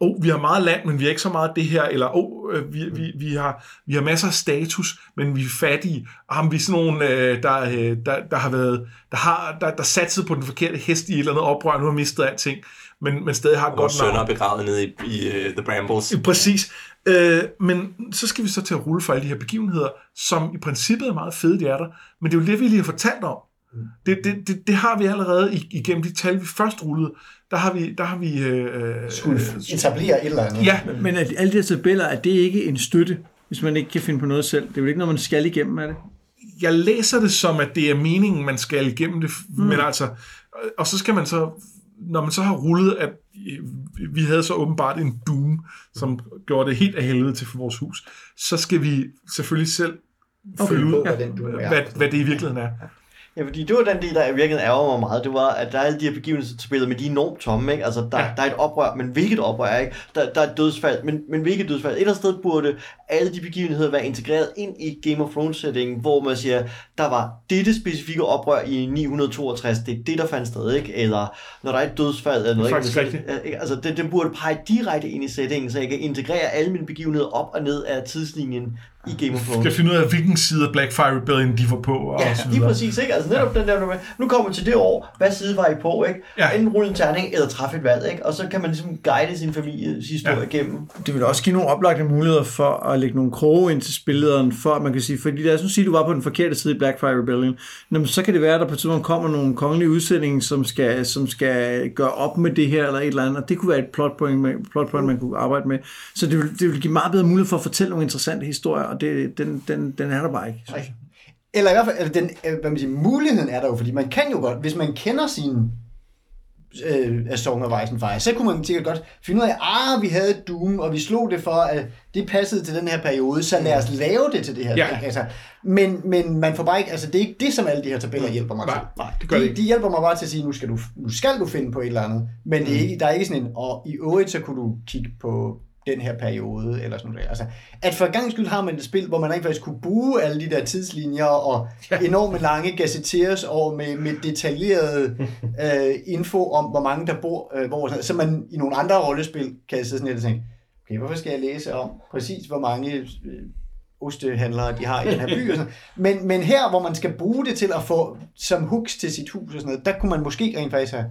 oh, vi har meget land, men vi har ikke så meget det her, eller oh, vi, vi, vi, har, vi har masser af status, men vi er fattige. Og har vi sådan nogle, øh, der, øh, der, der har været, der har der, der satset på den forkerte hest i et eller andet oprør, nu har mistet alting, men, men stadig har godt sønner navn. er begravet nede i, i uh, The Brambles. Præcis. Øh, men så skal vi så til at rulle for alle de her begivenheder, som i princippet er meget fede, de er der. Men det er jo det, vi lige har fortalt om. Det, det, det, det har vi allerede ig- igennem de tal, vi først rullede. Der har vi... Der har vi øh, Skulle etablere et eller andet. ja, Men at alle de her tabeller, er det ikke en støtte, hvis man ikke kan finde på noget selv? Det er jo ikke noget, man skal igennem, er det? jeg læser det som, at det er meningen, man skal igennem det, mm. men altså, og så skal man så, når man så har rullet, at vi havde så åbenbart en Doom, som gjorde det helt af helvede til for vores hus, så skal vi selvfølgelig selv okay, følge på, ud, hvad den er. hvad, hvad det i virkeligheden er. Ja, fordi det var den del, der i virkeligheden ærger mig meget. Det var, at der er alle de her begivenhedsspillere, men de er enormt tomme, ikke? Altså, der, Ja. der er et oprør, men hvilket oprør er ikke? Der, der er et dødsfald, men, men hvilket dødsfald? Et eller andet sted burde alle de begivenheder være integreret ind i Game of Thrones-settingen, hvor man siger, der var dette specifikke oprør i 962, det er det, der fandt sted, ikke? Eller når der er et dødsfald eller noget. Faktisk ikke? rigtigt. Ikke? Altså, den, den burde pege direkte ind i settingen, så jeg kan integrere alle mine begivenheder op og ned af tidslinjen i Game of Thrones. Skal finde ud af, hvilken side af Blackfire Rebellion de var på, og Ja, så lige videre. præcis, ikke? Altså netop den der, med, nu kommer vi til det år, hvad side var I på, ikke? Ja. Ja. Enten rulle en terning, eller træffe et valg, ikke? Og så kan man ligesom guide sin families historie Ja. ja. igennem. Det vil også give nogle oplagte muligheder for at lægge nogle kroge ind til spillederen, for at man kan sige, fordi lad os nu sige, at du var på den forkerte side i Blackfire Rebellion, Nå, men så kan det være, at der på et tidspunkt kommer nogle kongelige udsætninger, som skal, som skal gøre op med det her, eller et eller andet, og det kunne være et plot point, man, plot point, man kunne arbejde med. Så det vil, det vil give meget bedre mulighed for at fortælle nogle interessante historier, og det, den, den, den er der bare ikke. synes jeg. Eller i hvert fald, altså den, øh, hvad man siger, muligheden er der jo, fordi man kan jo godt, hvis man kender sin øh, A Song of Ice and Fire, så kunne man sikkert godt finde ud af, ah, vi havde Doom, og vi slog det for, at det passede til den her periode, så lad os lave det til det her. Ja. Altså, men, men man får bare ikke, altså det er ikke det, som alle de her tabeller hjælper mig Nej, til. nej, det gør de, ikke. de hjælper mig bare til at sige, nu skal du, nu skal du finde på et eller andet, men det er ikke, der er ikke sådan en, og i øvrigt så kunne du kigge på den her periode, eller sådan noget. Altså, at for gang skyld har man et spil, hvor man rent faktisk kunne bruge alle de der tidslinjer, og enorme lange gazetteres over med, med detaljeret øh, info om, hvor mange der bor, øh, hvor, så man i nogle andre rollespil kan sidde sådan lidt og tænke, okay, hvorfor skal jeg læse om præcis, hvor mange øh, ostehandlere de har i den her by og sådan. Men, men her, hvor man skal bruge det til at få som hooks til sit hus og sådan noget, der kunne man måske rent faktisk have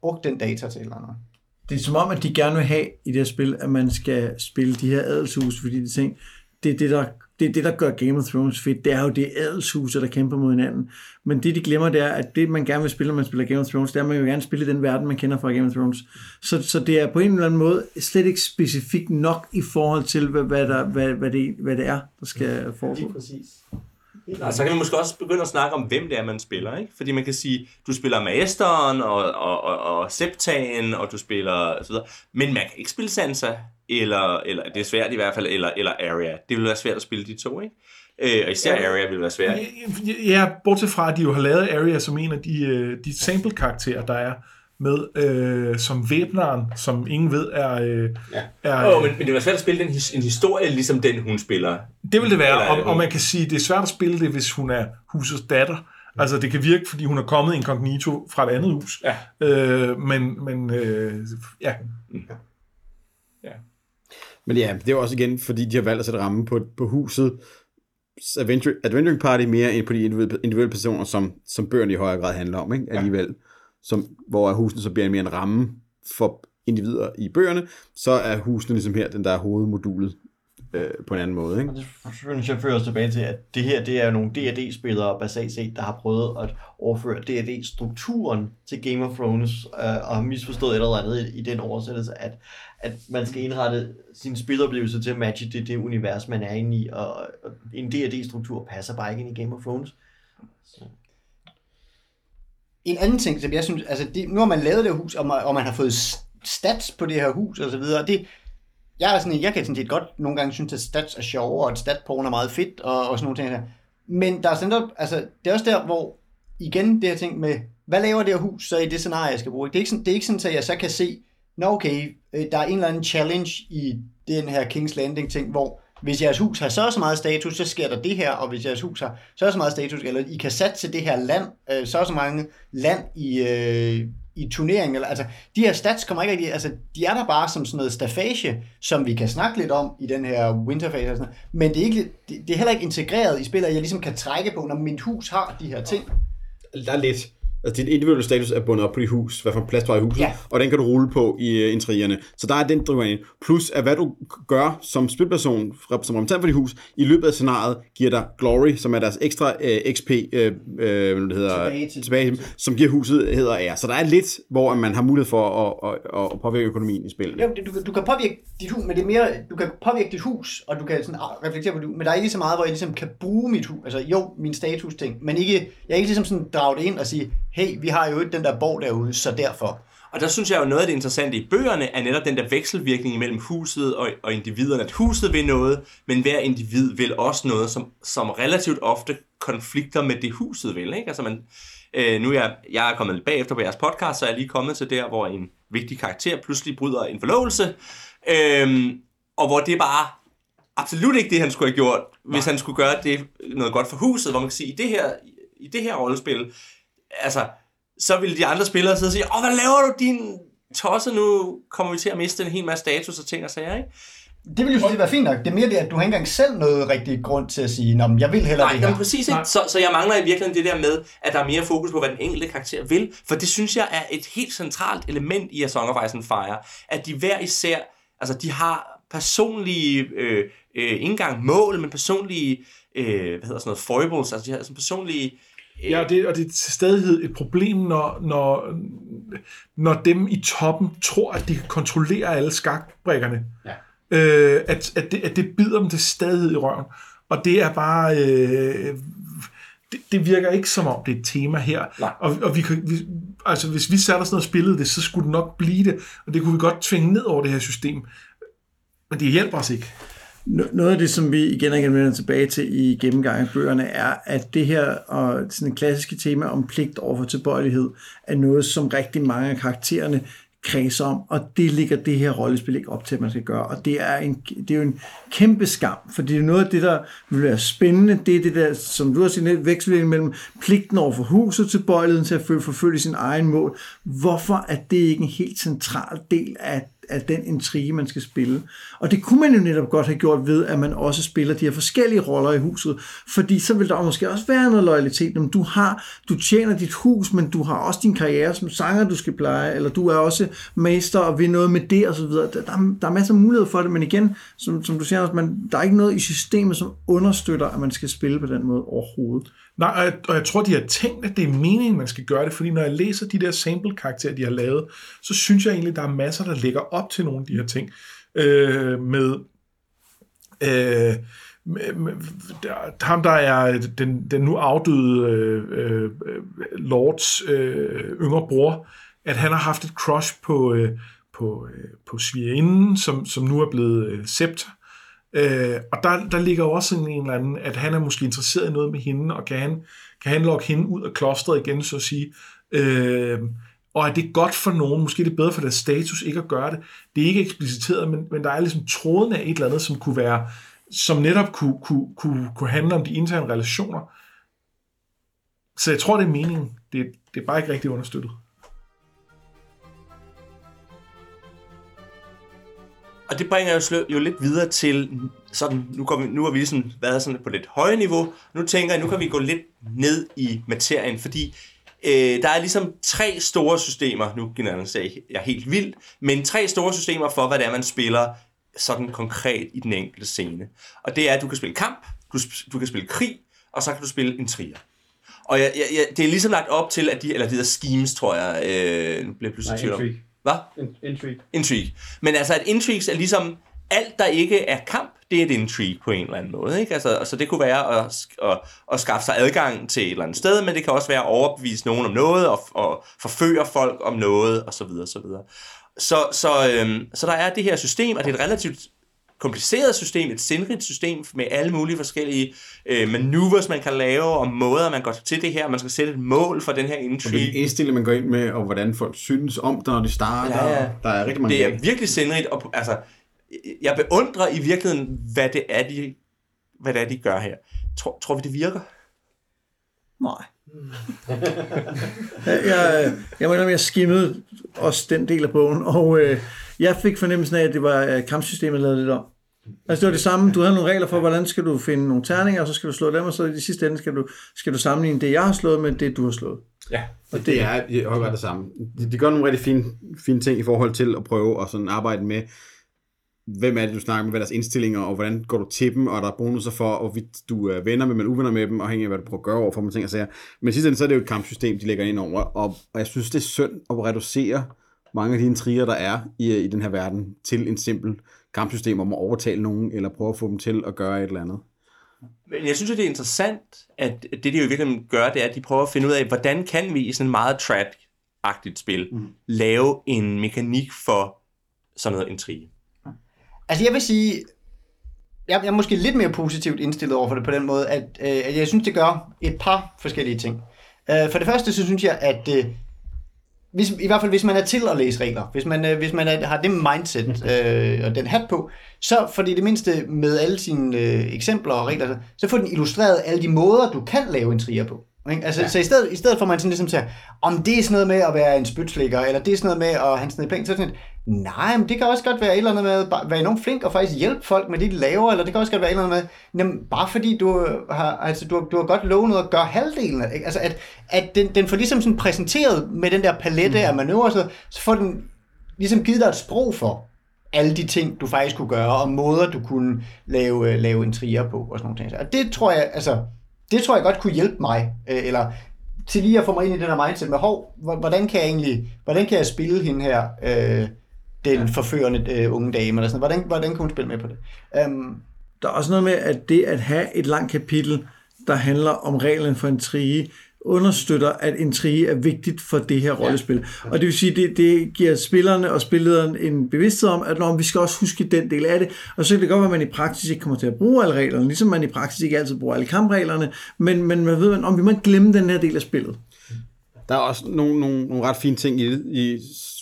brugt den data til eller andet. Det er som om, at de gerne vil have i det her spil, at man skal spille de her adelshus, fordi de ting, det er det, der, det er det, der gør Game of Thrones fedt. Det er jo det adelshuse, der kæmper mod hinanden. Men det, de glemmer, det er, at det, man gerne vil spille, når man spiller Game of Thrones, det er, at man jo gerne spille i den verden, man kender fra Game of Thrones. Så, så det er på en eller anden måde slet ikke specifikt nok i forhold til, hvad, hvad, der, hvad, hvad, det, hvad det er, der skal foregå. præcis. Og så kan vi måske også begynde at snakke om, hvem det er, man spiller. Ikke? Fordi man kan sige, du spiller Masteren og, og, og, og Septaen, og du spiller så videre. Men man kan ikke spille Sansa, eller, eller det er svært i hvert fald, eller, eller Arya. Det vil være svært at spille de to, ikke? Øh, og især Arya vil være svært. Ja, bortset fra, at de jo har lavet Arya som en af de, øh, de sample-karakterer, der er med, øh, som væbneren, som ingen ved er... Øh, Ja. er Åh, oh, men, men det være svært at spille en, his, en historie, ligesom den, hun spiller. Det vil det være, Eller- og, og man kan sige, det er svært at spille det, hvis hun er husets datter. Altså, det kan virke, fordi hun er kommet incognito fra et andet hus. Ja. Øh, men, men øh, ja, Men ja, det er også igen, fordi de har valgt at sætte ramme på, på huset Adventure, Adventuring Party mere end på de individuelle, personer, som, som bøgerne i højere grad handler om, ikke? alligevel. Som, hvor husene så bliver mere en ramme for individer i bøgerne, så er husene ligesom her den der er hovedmodulet øh, på en anden måde. Ikke? Og det synes jeg fører os tilbage til, at det her det er jo nogle D&D-spillere basalt set, der har prøvet at overføre D&D-strukturen til Game of Thrones, øh, og har misforstået et eller andet i, i den oversættelse, at, at man skal indrette sin spiloplevelse til at matche det, det univers, man er inde i, og, og en D&D-struktur passer bare ikke ind i Game of Thrones. En anden ting, som jeg synes, altså det, nu har man lavet det hus, og man, og man har fået stats på det her hus og så videre, og det, jeg, er sådan, jeg kan sådan set godt nogle gange synes, at stats er sjovere, og at statporn er meget fedt, og, og sådan nogle ting der. Men der er sådan der, altså, det er også der, hvor igen det her ting med, hvad laver det her hus så i det scenarie, jeg skal bruge? Det er ikke sådan, det er ikke sådan at jeg så kan se, nå okay, øh, der er en eller anden challenge i den her King's Landing ting, hvor hvis jeres hus har så og så meget status, så sker der det her, og hvis jeres hus har så og så meget status, eller I kan satse det her land, øh, så og så mange land i, øh, i turneringen. Eller, altså, de her stats kommer ikke rigtig, altså, de er der bare som sådan noget stafage, som vi kan snakke lidt om i den her winterfase. og sådan noget. men det er, ikke, det, det er heller ikke integreret i spillet, at jeg ligesom kan trække på, når mit hus har de her ting. Der er lidt. Altså, din individuelle status er bundet op på dit hus, hvad for en plads du har i huset, Ja. og den kan du rulle på i uh, intrigerne. Så der er den driver ind. Plus, at hvad du gør som spilperson, som repræsentant for dit hus, i løbet af scenariet, giver dig glory, som er deres ekstra uh, XP, uh, uh, hvad det hedder, Tilbage til- tilbage, som giver huset hedder ære. Så der er lidt, hvor man har mulighed for at, at, at påvirke økonomien i spillet. Jo, du, kan- du kan påvirke dit hus, men det er mere, du kan påvirke dit hus, og du kan sådan reflektere på det, men der er ikke så meget, hvor jeg ligesom kan bruge mit hus, altså jo, min status ting, men ikke, jeg er ikke ligesom sådan drage det ind og sige, hey, vi har jo ikke den der borg derude, så derfor. Og der synes jeg jo, noget af det interessante i bøgerne er netop den der vekselvirkning mellem huset og, og individerne. At huset vil noget, men hver individ vil også noget, som, som relativt ofte konflikter med det huset vil. Ikke? Altså man, øh, nu er jeg, jeg er kommet lidt bagefter på jeres podcast, så er jeg lige kommet til der, hvor en vigtig karakter pludselig bryder en forlovelse. Øhm, og hvor det bare absolut ikke det, han skulle have gjort, hvis han skulle gøre det noget godt for huset, hvor man kan sige, i det her, i det her rollespil, altså, så ville de andre spillere sidde og sige, åh, hvad laver du, din tosse, nu kommer vi til at miste en hel masse status og ting og sager, ikke? Det vil jo set være fint nok. Det er mere det, at du har ikke engang selv noget rigtig grund til at sige, Nå, men jeg vil hellere Nej, det her. præcis ikke. Så, så jeg mangler i virkeligheden det der med, at der er mere fokus på, hvad den enkelte karakter vil, for det synes jeg er et helt centralt element i A Song of Ice and Fire, at de hver især, altså de har personlige, øh, øh, ikke engang mål, men personlige, øh, hvad hedder sådan noget, foibles, altså de har sådan personlige, Ja, og det, og det er til stadighed et problem, når, når, når dem i toppen tror, at de kan kontrollere alle skakbrikkerne. Ja. Øh, at, at, det, at det bider dem til stadighed i røven. Og det er bare... Øh, det, det virker ikke som om, det er et tema her. Nej. Og, og vi, kan- vi, altså, hvis vi satte os ned og spillede det, så skulle det nok blive det. Og det kunne vi godt tvinge ned over det her system. Men det hjælper os ikke. Noget af det, som vi igen og igen vender tilbage til i gennemgangen af bøgerne, er, at det her og sådan et klassiske tema om pligt over for tilbøjelighed, er noget, som rigtig mange af karaktererne kredser om, og det ligger det her rollespil ikke op til, at man skal gøre. Og det er, en, det er jo en kæmpe skam, for det er noget af det, der vil være spændende, det er det der, som du har set, lidt mellem pligten over for huset til bøjeligheden til at forfølge sin egen mål. Hvorfor er det ikke en helt central del af af den intrige, man skal spille. Og det kunne man jo netop godt have gjort ved, at man også spiller de her forskellige roller i huset, fordi så vil der måske også være noget loyalitet. Om du har, du tjener dit hus, men du har også din karriere som sanger, du skal pleje, eller du er også mester og vil noget med det, og så videre. Der, der, er- der er masser af muligheder for det, men igen, som, som du siger, man, der er ikke noget i systemet, som understøtter, at man skal spille på den måde overhovedet. Nej, og jeg, og jeg tror, de har tænkt, at det er meningen, man skal gøre det, fordi når jeg læser de der sample-karakterer, de har lavet, så synes jeg egentlig, der er masser, der lægger op til nogle af de her ting. Øh, med, øh, med, med der, ham, der er den, den nu afdøde øh, øh, Lords øh, yngre bror, at han har haft et crush på, øh, på, øh, på svigerinden, som, som nu er blevet øh, Scepter. Øh, og der, der ligger jo også sådan en eller anden, at han er måske interesseret i noget med hende, og kan han, kan han lokke hende ud af klostret igen, så at sige. Øh, og er det godt for nogen? Måske er det bedre for deres status ikke at gøre det. Det er ikke ekspliciteret, men, men der er ligesom tråden af et eller andet, som kunne være, som netop kunne, kunne, kunne, kunne handle om de interne relationer. Så jeg tror, det er meningen. Det, det er bare ikke rigtig understøttet. Og det bringer jo, jo lidt videre til, sådan, nu, går vi, nu har vi sådan været sådan på lidt højere niveau, nu tænker jeg, nu kan vi gå lidt ned i materien, fordi øh, der er ligesom tre store systemer, nu generaliserer jeg helt vildt, men tre store systemer for, hvad det er, man spiller sådan konkret i den enkelte scene. Og det er, at du kan spille kamp, du, du kan spille krig, og så kan du spille intriger. Og jeg, jeg, jeg, det er ligesom lagt op til, at de, eller de der schemes, tror jeg, øh, nu bliver jeg pludselig i tvivl om. Hvad? Intrigue. intrigue. Men altså, at intrigues er ligesom alt, der ikke er kamp, det er et intrigue på en eller anden måde. Ikke? Altså, altså det kunne være at, at, at skaffe sig adgang til et eller andet sted, men det kan også være at overbevise nogen om noget, og, og forføre folk om noget, og så videre, så videre. Så, så, øhm, så der er det her system, og det er et relativt kompliceret system, et sindrigt system med alle mulige forskellige øh, maneuvers, man kan lave, og måder, man går til det her. Man skal sætte et mål for den her intrigue. indstilling man går ind med, og hvordan folk synes om det, når de starter. Ja, ja. Der er rigtig mange Det er lag. virkelig sindrigt, og altså, jeg beundrer i virkeligheden, hvad det er, de, hvad det er, de gør her. Tror, tror vi, det virker? Nej. jeg, jeg mener, jeg skimmede også den del af bogen, og øh, jeg fik fornemmelsen af, at det var øh, kampsystemet lavet lidt om. Altså det var det samme, du havde nogle regler for, hvordan skal du finde nogle terninger, og så skal du slå dem, og så i de sidste ende skal du, skal du sammenligne det, jeg har slået med det, du har slået. Ja. Og det er i høj grad det samme. De, de gør nogle rigtig fine, fine ting i forhold til at prøve at sådan arbejde med, hvem er det, du snakker med, hvad er deres indstillinger, og hvordan går du til dem, og der er bonusser for, og du er venner med, men uvenner med dem, afhængig af, hvad du prøver at gøre over for dem, ting og sager. Men i sidste ende, så er det jo et kampsystem, de lægger ind over, og, og jeg synes, det er synd at reducere mange af de intriger, der er i, i den her verden, til en simpel kampsystem om at overtale nogen, eller prøve at få dem til at gøre et eller andet. Men jeg synes, at det er interessant, at det, de jo virkelig gør, det er, at de prøver at finde ud af, hvordan kan vi i sådan en meget track-agtigt spil mm. lave en mekanik for sådan noget intrige. Altså jeg vil sige, jeg, jeg er måske lidt mere positivt indstillet over for det på den måde, at, øh, at jeg synes, det gør et par forskellige ting. Øh, for det første, så synes jeg, at øh, hvis, i hvert fald hvis man er til at læse regler, hvis man, øh, hvis man er, har det mindset øh, og den hat på, så for det mindste med alle sine øh, eksempler og regler, så får den illustreret alle de måder, du kan lave en trier på. Ikke? Altså, ja. Så i stedet, i stedet for man sådan ligesom siger, om det er sådan noget med at være en spytslikker, eller det er sådan noget med at have sådan et penge, så sådan, nej, men det kan også godt være et eller andet med at være enormt flink og faktisk hjælpe folk med det, de laver, eller det kan også godt være et eller andet med, jamen, bare fordi du har, altså, du, har, du har godt lovet noget at gøre halvdelen af ikke? Altså, at, at den, den får ligesom sådan præsenteret med den der palette mm. af manøvrer, så, så får den ligesom givet dig et sprog for, alle de ting, du faktisk kunne gøre, og måder, du kunne lave, lave en trier på, og sådan nogle ting. Og det tror jeg, altså, det tror jeg godt kunne hjælpe mig, øh, eller til lige at få mig ind i den her mindset med, hov, hvordan kan jeg egentlig, hvordan kan jeg spille hende her, øh, den ja. forførende øh, unge dame, eller sådan hvordan, hvordan kan hun spille med på det? Um, der er også noget med, at det at have et langt kapitel, der handler om reglen for en trige, understøtter, at intrige er vigtigt for det her rollespil. Ja. Og det vil sige, det, det giver spillerne og spillederen en bevidsthed om, at når vi skal også huske den del af det. Og så kan det godt være, at man i praksis ikke kommer til at bruge alle reglerne, ligesom man i praksis ikke altid bruger alle kampreglerne, men, men man ved, om vi må glemme den her del af spillet. Der er også nogle, nogle, nogle ret fine ting i det, i,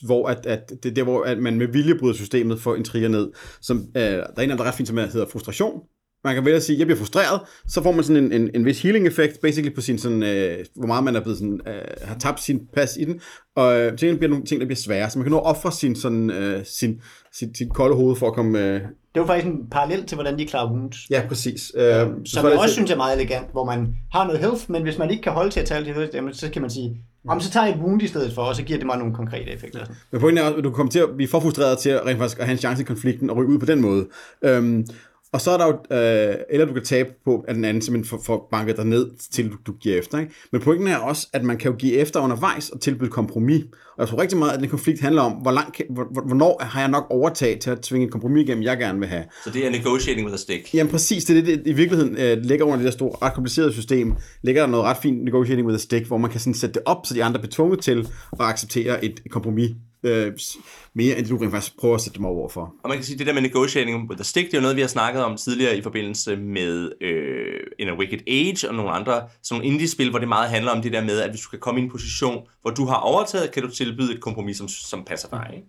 hvor at, at det er der, hvor at man med vilje bryder systemet for intriger ned. Som, øh, der er en af dem, der er ret fint, som hedder frustration, man kan vælge at sige, at jeg bliver frustreret, så får man sådan en, en, en vis healing effekt, basically på sin sådan, øh, hvor meget man er blevet sådan, øh, har tabt sin pas i den, og øh, til bliver nogle ting, der bliver svære, så man kan nå at ofre sin, sådan, øh, sin, sin, sin kolde hoved for at komme... Øh, det var faktisk en parallel til, hvordan de klarer wounds. Ja, præcis. Øh, så Som jeg også til... synes er meget elegant, hvor man har noget health, men hvis man ikke kan holde til at tale til det, så kan man sige, om så tager jeg et wound i stedet for, og så giver det mig nogle konkrete effekter. Men pointen er også, at du kommer til at blive for frustreret til at rent faktisk at have en chance i konflikten og ryge ud på den måde. Øhm, og så er der jo, øh, eller du kan tabe på, at den anden simpelthen får, får banket dig ned, til du, du giver efter. Ikke? Men pointen er også, at man kan jo give efter undervejs og tilbyde kompromis. Og jeg tror rigtig meget, at den konflikt handler om, hvor langt, hvor, hvornår har jeg nok overtaget til at tvinge et kompromis igennem, jeg gerne vil have. Så det er negotiating with a stick? Jamen præcis, det er det, det i virkeligheden øh, ligger under det der store, ret komplicerede system, ligger der noget ret fint negotiating with a stick, hvor man kan sådan sætte det op, så de andre bliver tvunget til at acceptere et kompromis øh, mere, end du rent faktisk prøver at sætte dem over for. Og man kan sige, det der med negotiating with the stick, det er jo noget, vi har snakket om tidligere i forbindelse med øh, In a Wicked Age og nogle andre sådan nogle indie-spil, hvor det meget handler om det der med, at hvis du kan komme i en position, hvor du har overtaget, kan du tilbyde et kompromis, som, som passer dig. Ikke?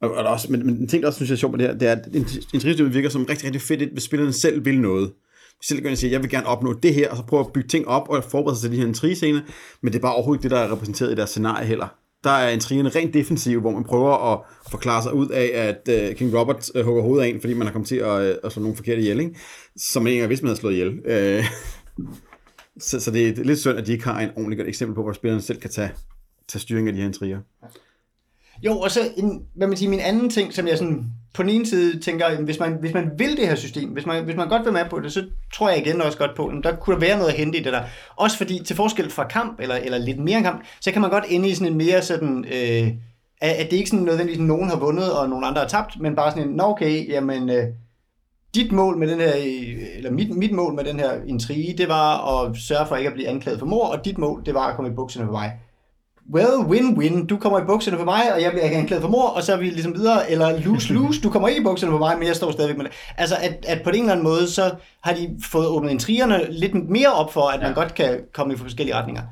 Og, og også, men, men en ting, der også synes jeg er sjovt med det her, det er, at intrigesystemet virker som rigtig, rigtig fedt, hvis spillerne selv vil noget. Selv kan sige, jeg vil gerne opnå det her, og så prøve at bygge ting op og forberede sig til de her intrigescener, men det er bare overhovedet ikke det, der er repræsenteret i deres scenarie heller der er intrigerne rent defensiv, hvor man prøver at forklare sig ud af, at uh, King Robert uh, hugger hovedet af en, fordi man har kommet til at, uh, at slå nogle forkerte ihjel, ikke? som man ikke engang vidste, man havde slået ihjel. Uh, så, så det er lidt synd, at de ikke har en ordentlig godt eksempel på, hvor spillerne selv kan tage, tage styring af de her intriger. Jo, og så en, hvad man siger, min anden ting, som jeg sådan på den ene side tænker, hvis man, hvis man vil det her system, hvis man, hvis man godt vil med på det, så tror jeg igen også godt på, at der kunne der være noget at hente i det der. Også fordi, til forskel fra kamp, eller, eller lidt mere kamp, så kan man godt ende i sådan en mere sådan, øh, at det ikke sådan nødvendigvis, at nogen har vundet, og nogen andre har tabt, men bare sådan en, nå okay, jamen, øh, dit mål med den her, øh, eller mit, mit mål med den her intrige, det var at sørge for ikke at blive anklaget for mor, og dit mål, det var at komme i bukserne på mig well, win-win, du kommer i bukserne for mig, og jeg bliver anklaget for mor, og så er vi ligesom videre, eller lose-lose, du kommer ikke i bukserne for mig, men jeg står stadigvæk med det. Altså, at, at på en eller anden måde, så har de fået åbnet intrigerne lidt mere op for, at man godt kan komme i forskellige retninger.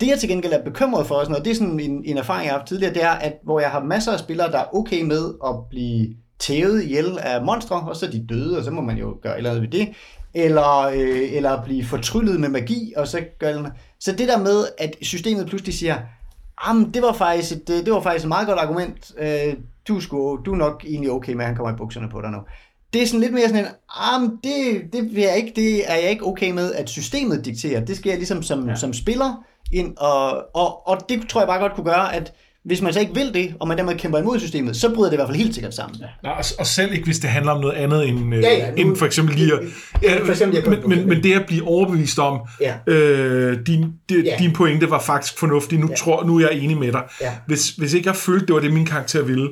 Det jeg til gengæld er bekymret for, og det er sådan en, en erfaring, jeg har haft tidligere, det er, at hvor jeg har masser af spillere, der er okay med at blive tævet ihjel af monstre, og så er de døde, og så må man jo gøre eller andet ved det, eller, øh, eller blive fortryllet med magi, og så gør Så det der med, at systemet pludselig siger, Jamen, det var faktisk et, det var faktisk et meget godt argument. Øh, du, skulle, du er nok egentlig okay med, at han kommer i bukserne på dig nu. Det er sådan lidt mere sådan en, jamen, det, det, vil jeg ikke, det er jeg ikke okay med, at systemet dikterer. Det skal jeg ligesom som, ja. som spiller ind, og, og, og det tror jeg bare godt kunne gøre, at hvis man så ikke vil det, og man dermed kæmper imod systemet, så bryder det i hvert fald helt sikkert sammen. Ja. Og, og selv ikke, hvis det handler om noget andet end, øh, Ja, ja, nu- end for eksempel lige at, Ja, for eksempel, men, men, men det at blive overbevist om, Ja. øh, din, det, Ja. din pointe var faktisk fornuftig, nu, Ja. tror, nu er jeg enig med dig. Ja. Hvis, hvis ikke jeg følte, det var det, min karakter ville,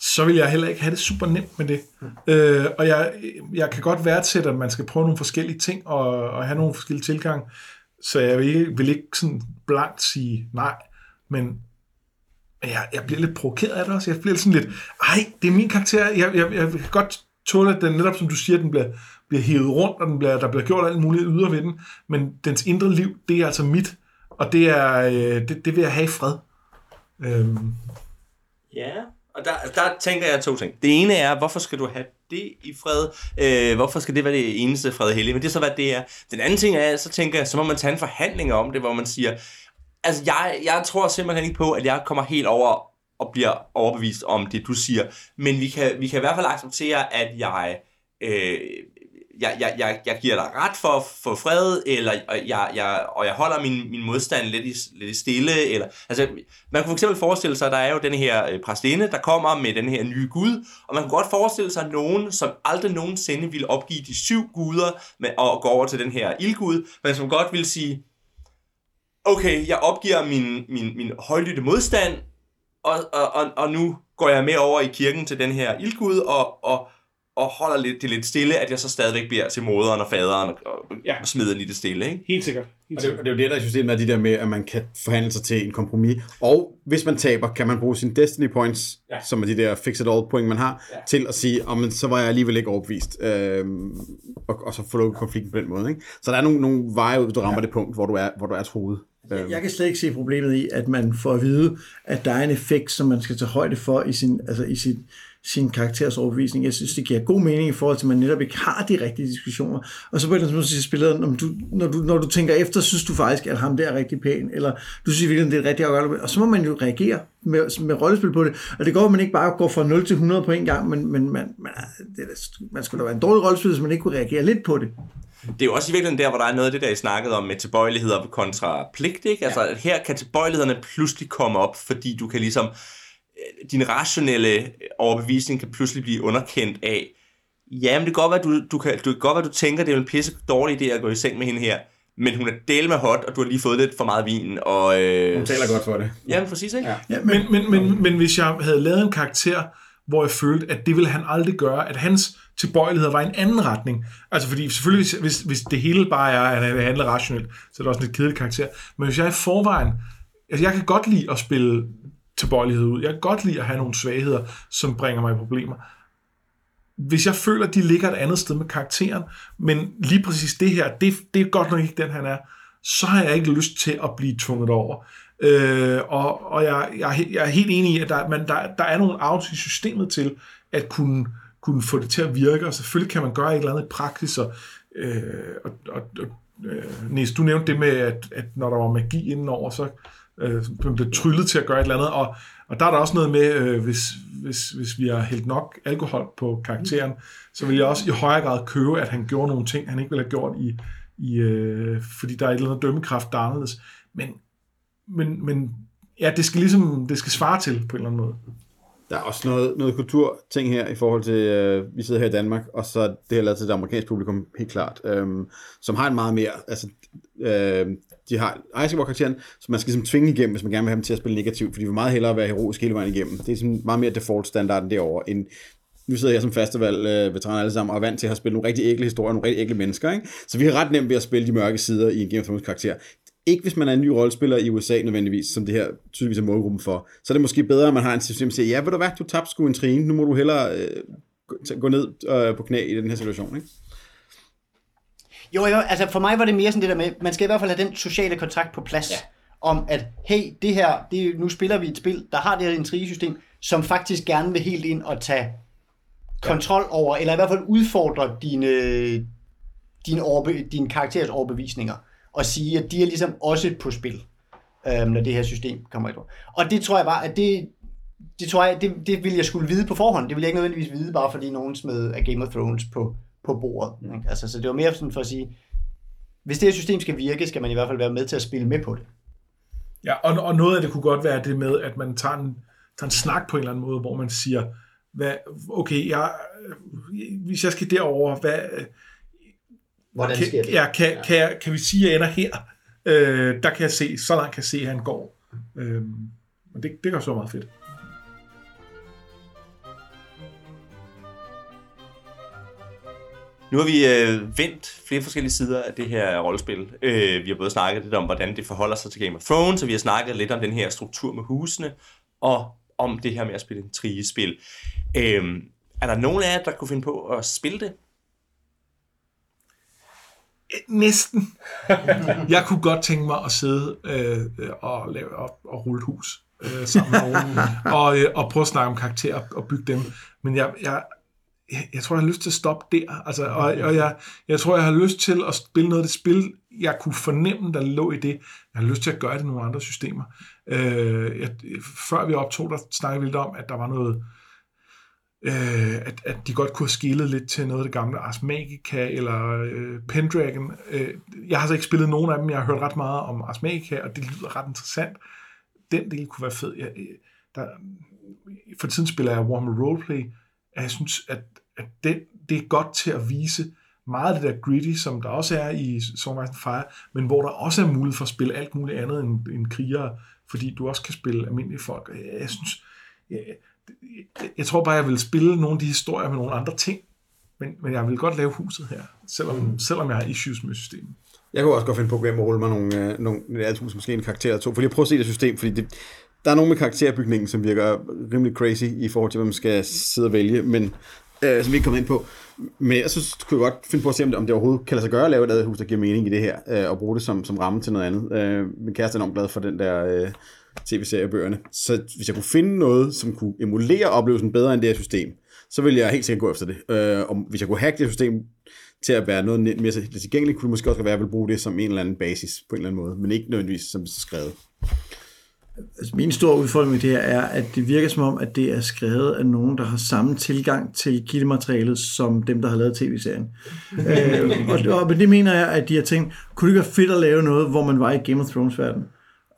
så vil jeg heller ikke have det super nemt med det. Øh, og jeg, jeg kan godt værdsætte, at man skal prøve nogle forskellige ting, og, og have nogle forskellige tilgang, så jeg vil ikke, vil ikke sådan blankt sige nej, men jeg, jeg bliver lidt provokeret af det også. Jeg bliver sådan lidt, ej, det er min karakter. Jeg, jeg, jeg kan godt tåle, at den netop, som du siger, den bliver, bliver hævet rundt, og den bliver, der bliver gjort alt muligt yder ved den. Men dens indre liv, det er altså mit. Og det, er, øh, det, det vil jeg have i fred. Øhm, Ja, og der, der tænker jeg to ting. Det ene er, hvorfor skal du have det i fred? Øh, hvorfor skal det være det eneste fred hellige? Men det er så, hvad det er. Den anden ting er, så tænker jeg, så må man tage en forhandling om det, hvor man siger, altså jeg, jeg tror simpelthen ikke på, at jeg kommer helt over og bliver overbevist om det, du siger. Men vi kan, vi kan i hvert fald acceptere, at jeg... Øh, jeg, jeg, jeg, jeg giver dig ret for, for fred, eller jeg, jeg, og jeg holder min, min modstand lidt i, lidt stille. Eller, altså, man kunne fx forestille sig, at der er jo den her øh, præstinde, der kommer med den her nye gud, og man kunne godt forestille sig nogen, som aldrig nogensinde ville opgive de syv guder med, og gå over til den her ildgud, men som godt vil sige, okay, jeg opgiver min, min, min højlytte modstand, og, og, og, og nu går jeg med over i kirken til den her ildgud, og, og, og holder lidt, det lidt stille, at jeg så stadigvæk bliver til moderen og faderen, og, og ja. Ja. smider lidt stille, ikke? helt sikkert. Helt Og det, sikkert. og det er jo det, der er systemet, er de der med, at man kan forhandle sig til en kompromis. Og hvis man taber, kan man bruge sine Destiny Points, ja. Som er de der fix-it-all point, man har, ja. Til at sige, oh, men så var jeg alligevel ikke overbevist. Øhm, og, og så få lukket konflikten på den måde. Ikke? Så der er nogle, nogle veje ud, du rammer ja. det punkt, hvor du er, hvor du er troet. Øhm, Jeg kan slet ikke se problemet i, at man får at vide, at der er en effekt, som man skal tage højde for i sin, altså i sin, sin karakters overbevisning. Jeg synes, det giver god mening i forhold til, at man netop ikke har de rigtige diskussioner. Og så på et eller andet tidspunkt spilleren, om du, når, du, når du tænker efter, synes du faktisk, at ham der er rigtig pæn, eller du synes virkelig, det er rigtig afgørende. Og så må man jo reagere med, med rollespil på det. Og det går, at man ikke bare går fra 0 til 100 på en gang, men, men man, man, det, man skulle da være en dårlig rollespil, hvis man ikke kunne reagere lidt på det. Det er jo også i virkeligheden der, hvor der er noget af det, der I snakkede om med tilbøjeligheder kontra pligt, ikke? Altså, at her kan tilbøjelighederne pludselig komme op, fordi du kan ligesom, din rationelle overbevisning kan pludselig blive underkendt af, ja, men det kan godt være, du, du kan, du kan godt være, du tænker, det er en pisse dårlig idé at gå i seng med hende her, men hun er del med hot, og du har lige fået lidt for meget vin, og... Øh, hun taler godt for det. Jamen, præcis, ikke? Ja. Ja, men, Men, men, men, men hvis jeg havde lavet en karakter, hvor jeg følte, at det ville han aldrig gøre, at hans tilbøjelighed var i en anden retning. Altså fordi selvfølgelig, hvis, hvis, hvis det hele bare er, at han handler rationelt, så er det også en lidt kedelig karakter. Men hvis jeg i forvejen, altså jeg kan godt lide at spille tilbøjelighed ud. Jeg kan godt lide at have nogle svagheder, som bringer mig i problemer. Hvis jeg føler, at de ligger et andet sted med karakteren, men lige præcis det her, det, det er godt nok ikke den, han er, så har jeg ikke lyst til at blive tvunget over. Øh, og og jeg, jeg, er jeg er helt enig i, at der, man, der, der er nogle outs i systemet til at kunne, kunne få det til at virke, og selvfølgelig kan man gøre et eller andet i praksis, og, øh, og, og, og øh, Niels, du nævnte det med, at, at når der var magi indenover, så øh, øh, bliver tryllet til at gøre et eller andet, og, og der er der også noget med, øh, hvis, hvis, hvis vi har hældt nok alkohol på karakteren, så vil jeg også i højere grad købe, at han gjorde nogle ting, han ikke ville have gjort i, i øh, fordi der er et eller andet dømmekraft, der er anderledes. Men, men, men ja, det skal ligesom, det skal svare til på en eller anden måde. Der er også noget, noget kulturting her i forhold til, øh, vi sidder her i Danmark, og så det her lavet til det amerikanske publikum, helt klart, øh, som har en meget mere, altså, øh, de har Iceborg-karakteren, som man skal ligesom tvinge igennem, hvis man gerne vil have dem til at spille negativt, fordi de vil meget hellere være heroisk hele vejen igennem. Det er sådan meget mere default-standarden derovre, end nu sidder jeg som festival øh, veteran alle sammen og er vant til at have spillet nogle rigtig ægle historier, nogle rigtig ægle mennesker, ikke? Så vi har ret nemt ved at spille de mørke sider i en Game of Thrones karakter. Ikke hvis man er en ny rollespiller i USA nødvendigvis, som det her tydeligvis er målgruppen for. Så er det måske bedre, at man har en system, der siger, ja, ved du hvad, du tabte sgu en trine, nu må du hellere øh, gå- t- gå ned øh, på knæ i den her situation, ikke? Jo, jo, altså for mig var det mere sådan det der med, man skal i hvert fald have den sociale kontrakt på plads. Ja. Om at, hey, det her, det, nu spiller vi et spil, der har det her intrigesystem, som faktisk gerne vil helt ind og tage kontrol over, eller i hvert fald udfordre dine, dine, overbe, dine karakterers overbevisninger. og sige, at de er ligesom også på spil, øhm, når det her system kommer i brug. Og det tror jeg bare, at det, det tror jeg, det, det ville jeg skulle vide på forhånd. Det ville jeg ikke nødvendigvis vide, bare fordi nogen smed af Game of Thrones på, på bordet. Ikke? Altså, så det var mere sådan for at sige, hvis det her system skal virke, skal man i hvert fald være med til at spille med på det. Ja, og, og noget af det kunne godt være det med, at man tager en, tager en snak på en eller anden måde, hvor man siger, hvad, okay, jeg, hvis jeg skal derover, hvad, Hvordan kan, sker det? Ja, kan, ja. Kan, jeg, kan vi sige, at jeg ender her? Øh, der kan jeg se, så langt kan jeg se, at han går. Øh, og det, det gør så meget fedt. Nu har vi øh, vendt flere forskellige sider af det her rollespil. Øh, vi har både snakket lidt om, hvordan det forholder sig til Game of Thrones, og vi har snakket lidt om den her struktur med husene, og om det her med at spille en trigespil. Øh, er der nogen af jer, der kunne finde på at spille det? Næsten. jeg kunne godt tænke mig at sidde øh, og, lave, og, og rulle hus øh, sammen med nogen, og, øh, og prøve at snakke om karakterer og bygge dem. Men jeg, jeg, jeg, jeg tror, jeg har lyst til at stoppe der. Altså, og, og jeg, jeg tror, jeg har lyst til at spille noget af det spil, jeg kunne fornemme, der lå i det. Jeg har lyst til at gøre det i nogle andre systemer. Øh, jeg, før vi optog, der snakkede vi lidt om, at der var noget, øh, at, at de godt kunne have skillet lidt til noget af det gamle Ars Magica eller øh, Pendragon. Øh, jeg har så ikke spillet nogen af dem, jeg har hørt ret meget om Ars Magica, og det lyder ret interessant. Den del kunne være fed. Jeg, der, for tiden spiller jeg Warhammer Roleplay, og jeg synes, at, at det, det er godt til at vise meget af det der gritty, som der også er i Song of Fire, men hvor der også er mulighed for at spille alt muligt andet end, end krigere, fordi du også kan spille almindelige folk. Jeg, jeg synes, jeg, jeg tror bare, jeg vil spille nogle af de historier med nogle andre ting, men, men jeg vil godt lave huset her, selvom, mm. selvom jeg har issues med systemet. Jeg kunne også godt finde på at rulle mig nogle, øh, nogle ja, måske en karakter eller to, for lige at prøve at se det system, fordi det, der er nogle med karakterbygningen, som virker rimelig crazy i forhold til, hvad man skal sidde og vælge, men øh, som vi ikke kommer ind på. Men jeg synes, kunne jeg godt finde på at se, om det, om det overhovedet kan lade sig gøre at lave et hus, der giver mening i det her, øh, og bruge det som, som ramme til noget andet. Øh, min kæreste er enormt glad for den der øh, tv-seriebøgerne. Så hvis jeg kunne finde noget, som kunne emulere oplevelsen bedre end det her system, så ville jeg helt sikkert gå efter det. Øh, og hvis jeg kunne hacke det system til at være noget mere tilgængeligt, kunne det måske også være, at jeg ville bruge det som en eller anden basis på en eller anden måde, men ikke nødvendigvis som det skrevet. Altså, min store udfordring med det her er, at det virker som om, at det er skrevet af nogen, der har samme tilgang til kildematerialet, som dem, der har lavet tv-serien. øh, og, og med det mener jeg, at de har tænkt, kunne det ikke være fedt at lave noget, hvor man var i Game of Thrones-verden?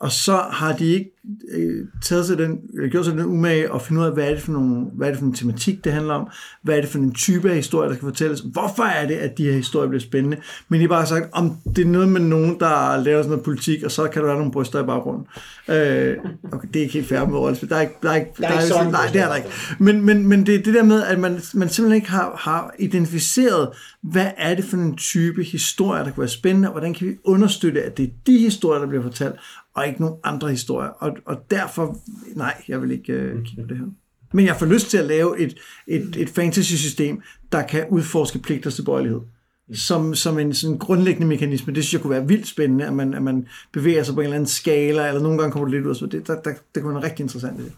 Og så har de ikke øh, taget sig den, eller gjort sig den umage at finde ud af, hvad er, det for nogle, hvad er det for en tematik, det handler om, hvad er det for en type af historie, der skal fortælles, hvorfor er det, at de her historier bliver spændende, men de har bare sagt, om det er noget med nogen, der laver sådan noget politik, og så kan der være nogle bryster i baggrunden. Øh, okay, det er ikke helt fair med rollespil. Der er ikke, der er ikke, Der er ikke sådan nej, det er der ikke. Men, men, men det er det der med, at man, man simpelthen ikke har, har identificeret, hvad er det for en type historie, der kan være spændende, og hvordan kan vi understøtte, at det er de historier, der bliver fortalt, og ikke nogen andre historier. Og, og derfor, nej, jeg vil ikke øh, kigge på det her. Men jeg får lyst til at lave et, et, et fantasy-system, der kan udforske pligters tilbøjelighed. Som, som en sådan grundlæggende mekanisme. Det synes jeg kunne være vildt spændende, at man, at man bevæger sig på en eller anden skala, eller nogle gange kommer det lidt ud. Så det, der, der, det kunne være rigtig interessant. Det.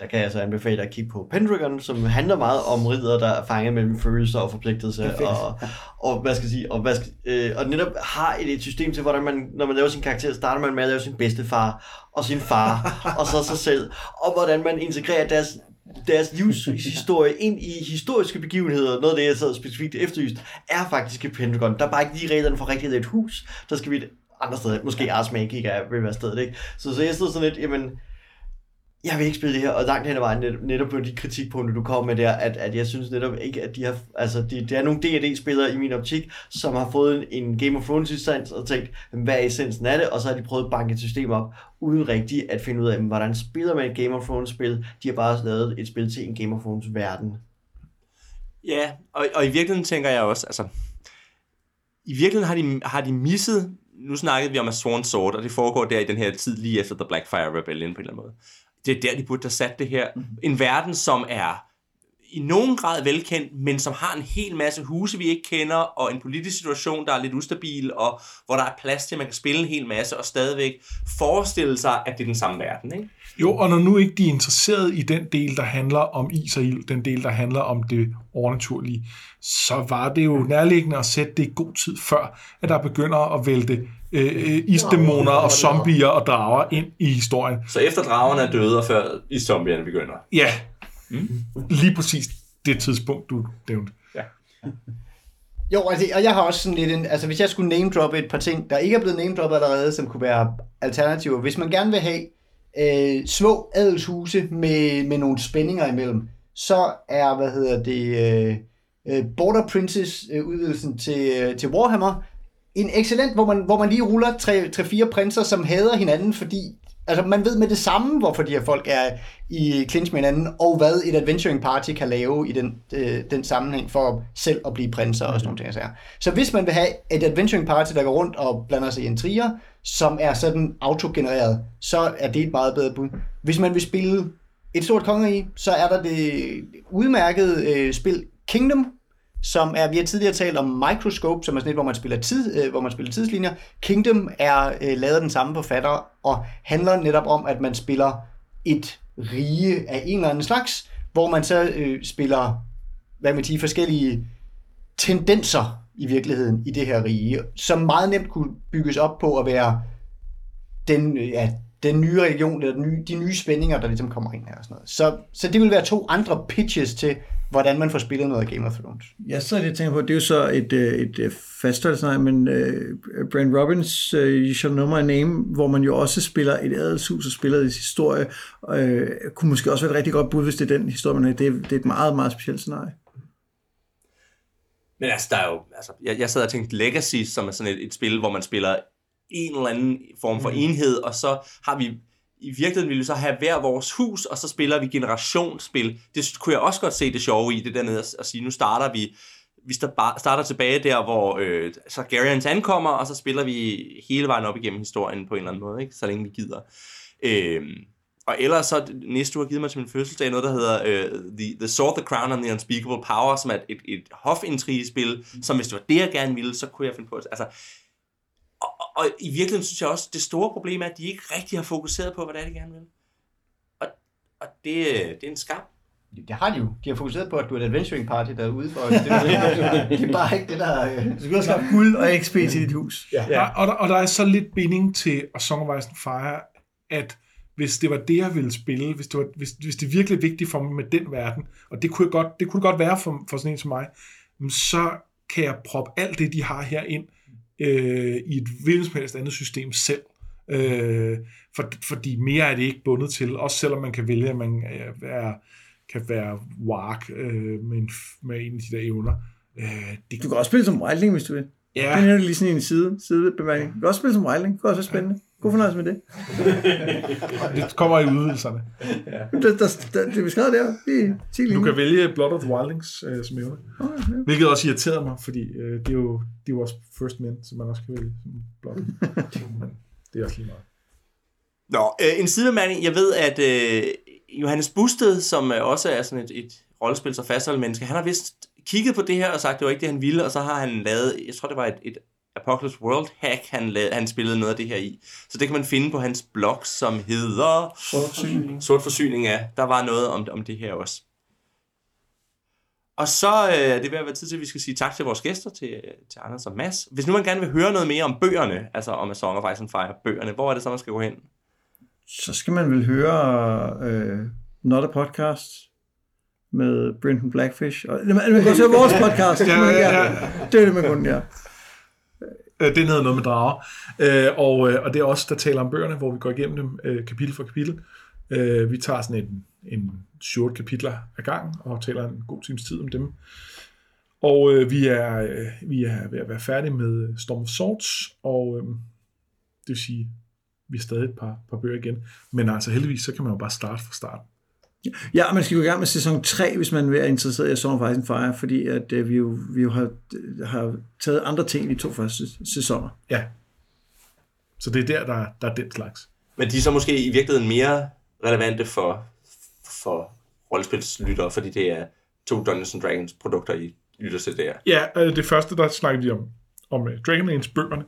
Der kan jeg så anbefale at kigge på Pendragon, som handler meget om ridder, der er fanget mellem følelser og forpligtelse, og, og, hvad skal jeg sige, og, hvad skal, øh, og netop har et, et system til, hvordan man, når man laver sin karakter, starter man med at lave sin bedstefar, og sin far, og så sig selv, og hvordan man integrerer deres deres livshistorie ind i historiske begivenheder, noget af det, jeg sad specifikt efterlyst, er faktisk et Pentagon. Der er bare ikke lige reglerne for rigtigt et hus. Der skal vi et andre steder. Måske Ars Magica vil være stedet, ikke? Så, så jeg stod sådan lidt, jamen, jeg vil ikke spille det her, og langt hen ad vejen net, netop på de kritikpunkter, du kom med der, at, at jeg synes netop ikke, at de har, altså det de er nogle D&D-spillere i min optik, som har fået en Game of Thrones licens og tænkt, hvad er essensen af det, og så har de prøvet at banke et system op, uden rigtigt at finde ud af, hvordan spiller man et Game of Thrones-spil. De har bare lavet et spil til en Game of Thrones-verden. Ja, og, og i virkeligheden tænker jeg også, altså, i virkeligheden har de, har de misset, nu snakkede vi om A Sworn Sword, og det foregår der i den her tid lige efter The Blackfire Rebellion på en eller anden måde. Det er der, de burde have sat det her. Mm-hmm. En verden, som er i nogen grad velkendt, men som har en hel masse huse, vi ikke kender, og en politisk situation, der er lidt ustabil, og hvor der er plads til, at man kan spille en hel masse, og stadigvæk forestille sig, at det er den samme verden. Ikke? Jo, og når nu ikke de er interesseret i den del, der handler om is og ild, den del, der handler om det overnaturlige, så var det jo nærliggende at sætte det i god tid før, at der begynder at vælte øh, isdæmoner og zombier og drager ind i historien. Så efter dragerne er døde, og før i zombierne begynder. Ja, lige præcis det tidspunkt, du nævnte. Jo, altså, og jeg har også sådan lidt en, altså hvis jeg skulle name droppe et par ting, der ikke er blevet name droppet allerede, som kunne være alternativer. Hvis man gerne vil have øh, små adelshuse med, med nogle spændinger imellem, så er, hvad hedder det, øh, øh, Border Princess øh, udvidelsen til, øh, til Warhammer en excellent, hvor man, hvor man lige ruller 3-4 prinser, som hader hinanden, fordi altså, man ved med det samme, hvorfor de her folk er i clinch med hinanden, og hvad et adventuring party kan lave i den, øh, den sammenhæng for selv at blive prinser og sådan nogle ting. Så, så hvis man vil have et adventuring party, der går rundt og blander sig i intriger, som er sådan autogenereret, så er det et meget bedre bud. Hvis man vil spille et stort kongerige, så er der det udmærkede øh, spil Kingdom, som er, vi har tidligere talt om Microscope, som er sådan et, hvor man spiller, tid, øh, hvor man spiller tidslinjer. Kingdom er øh, lavet af den samme forfatter, og handler netop om, at man spiller et rige af en eller anden slags, hvor man så øh, spiller, hvad man siger, forskellige tendenser i virkeligheden i det her rige, som meget nemt kunne bygges op på at være den, ja, den nye religion, eller den nye, de nye spændinger, der ligesom kommer ind her og sådan noget. Så, så det vil være to andre pitches til, hvordan man får spillet noget af Game of Thrones. Ja, så er det, jeg tænker på, det er jo så et, øh, et, et fastholdelse, men uh, Brand Robbins, uh, You Shall Know My Name, hvor man jo også spiller et adelshus og spiller dets historie, uh, kunne måske også være et rigtig godt bud, hvis det er den historie, man har. Det, er, det er et meget, meget specielt scenarie. Men altså, der er jo, altså, jeg, jeg sad og tænkte Legacy, som er sådan et, et spil, hvor man spiller en eller anden form for mm. enhed, og så har vi i virkeligheden ville vi så have hver vores hus, og så spiller vi generationsspil. Det kunne jeg også godt se det sjove i, det der med at, at sige, nu starter vi vi starter tilbage der, hvor øh, Targaryens ankommer, og så spiller vi hele vejen op igennem historien på en eller anden måde, ikke? så længe vi gider. Øh, og ellers så næste uge har givet mig til min fødselsdag noget, der hedder øh, the, the Sword, the Crown and the Unspeakable Power, som er et, et hofintrigespil, som hvis det var det, jeg gerne ville, så kunne jeg finde på. Altså, og, i virkeligheden synes jeg også, det store problem er, at de ikke rigtig har fokuseret på, hvad det er, de gerne vil. Og, og det, det er en skam. Det har de jo. De har fokuseret på, at du er et adventuring party, der er ude for. Det, det, det, det er bare ikke det, der... Du skal også have guld og XP til dit hus. Ja. ja. Og, der, og der er så lidt binding til A Song of Ice and Fire, at hvis det var det, jeg ville spille, hvis det, var, hvis, hvis det er virkelig vigtigt for mig med den verden, og det kunne, jeg godt, det kunne det godt være for, for sådan en som mig, så kan jeg proppe alt det, de har her ind øh, i et hvilket som helst andet system selv. Øh, for, fordi mere er det ikke bundet til, også selvom man kan vælge, at man er, kan være wark øh, med, en, med en af de der evner. Øh, det, du kan også spille som wildling, hvis du vil. Ja. Det er lige sådan en side, sidebemærkning. Du kan også spille som wildling. Det kan også spændende. God fornøjelse med det. det kommer i udvidelserne. Ja. Det, der, der, det er beskrevet der i 10 linjer. Du kan vælge Blood of the Wildlings øh, som evne. Oh, ja. Hvilket også irriterede mig, fordi øh, det, er jo, det er jo også First Men, som man også kan vælge som Blood. Men det er også lige meget. Nå, øh, en sidemanding. Jeg ved, at øh, Johannes Busted, som øh, også er sådan et, et rollespil så fastholdt menneske, han har vist kigget på det her og sagt, at det var ikke det, han ville, og så har han lavet, jeg tror, det var et, et Apocalypse World hack, han, lavede, han spillede noget af det her i. Så det kan man finde på hans blog, som hedder... Sort Forsyning. Sort Forsyning, ja. Der var noget om, om det her også. Og så øh, det vil være tid til, at vi skal sige tak til vores gæster, til, til Anders og Mads. Hvis nu man gerne vil høre noget mere om bøgerne, altså om A Song of Ice and Fire, bøgerne, hvor er det så, man skal gå hen? Så skal man vel høre øh, Not a Podcast med Brendan Blackfish. Og, man kan se vores podcast. ja, ja, ja. Det er det, man kunne, ja. Øh, den hedder noget med drager. Øh, og, øh, og det er også der taler om bøgerne, hvor vi går igennem dem øh, kapitel for kapitel. Øh, vi tager sådan en, en short kapitler ad gang og taler en god times tid om dem. Og øh, vi, er, øh, vi er ved at være færdige med øh, Storm of Swords, og øh, det vil sige, vi er stadig et par, par bøger igen. Men altså heldigvis, så kan man jo bare starte fra start. Ja, man skal gå i gang med sæson 3, hvis man er interesseret i Song of Ice and Fire, fordi at, øh, vi jo, vi jo har, har taget andre ting i de to første sæsoner. Ja. Så det er der, der, der er den slags. Men de er så måske i virkeligheden mere relevante for, for rollespilslyttere, fordi det er to Dungeons and Dragons produkter, I lytter til der. Ja, øh, det første, der snakker vi om, om øh, Dragonlance bøgerne.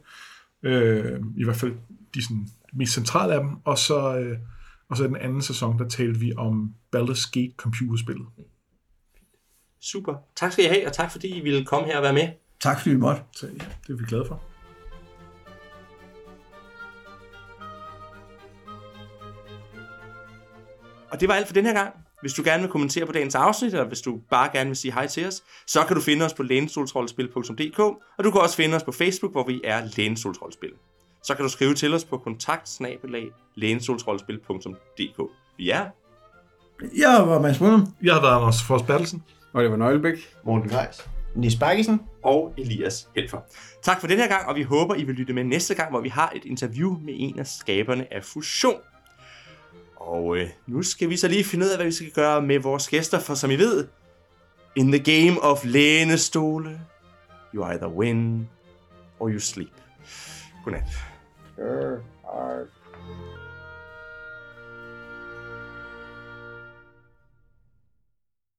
Øh, I hvert fald de sådan, mest centrale af dem. Og så... Øh, og så i den anden sæson, der talte vi om Baldur's Gate computerspillet. Super. Tak skal I have, og tak fordi I ville komme her og være med. Tak fordi vi måtte. Så, ja, det er vi glade for. Og det var alt for den her gang. Hvis du gerne vil kommentere på dagens afsnit, eller hvis du bare gerne vil sige hej til os, så kan du finde os på lænestoltrollespil.dk, og du kan også finde os på Facebook, hvor vi er Lænestoltrollespil. Så kan du skrive til os på kontakt Vi er Jeg var Mads Brunum. Jeg har været Anders Fors Bertelsen. Og det var Nøglebæk. Morten Greis. Nis Bakkesen. og Elias Helfer. Tak for den her gang, og vi håber, I vil lytte med næste gang, hvor vi har et interview med en af skaberne af Fusion. Og øh, nu skal vi så lige finde ud af, hvad vi skal gøre med vores gæster, for som I ved, in the game of lænestole, you either win or you sleep. Sure. All right.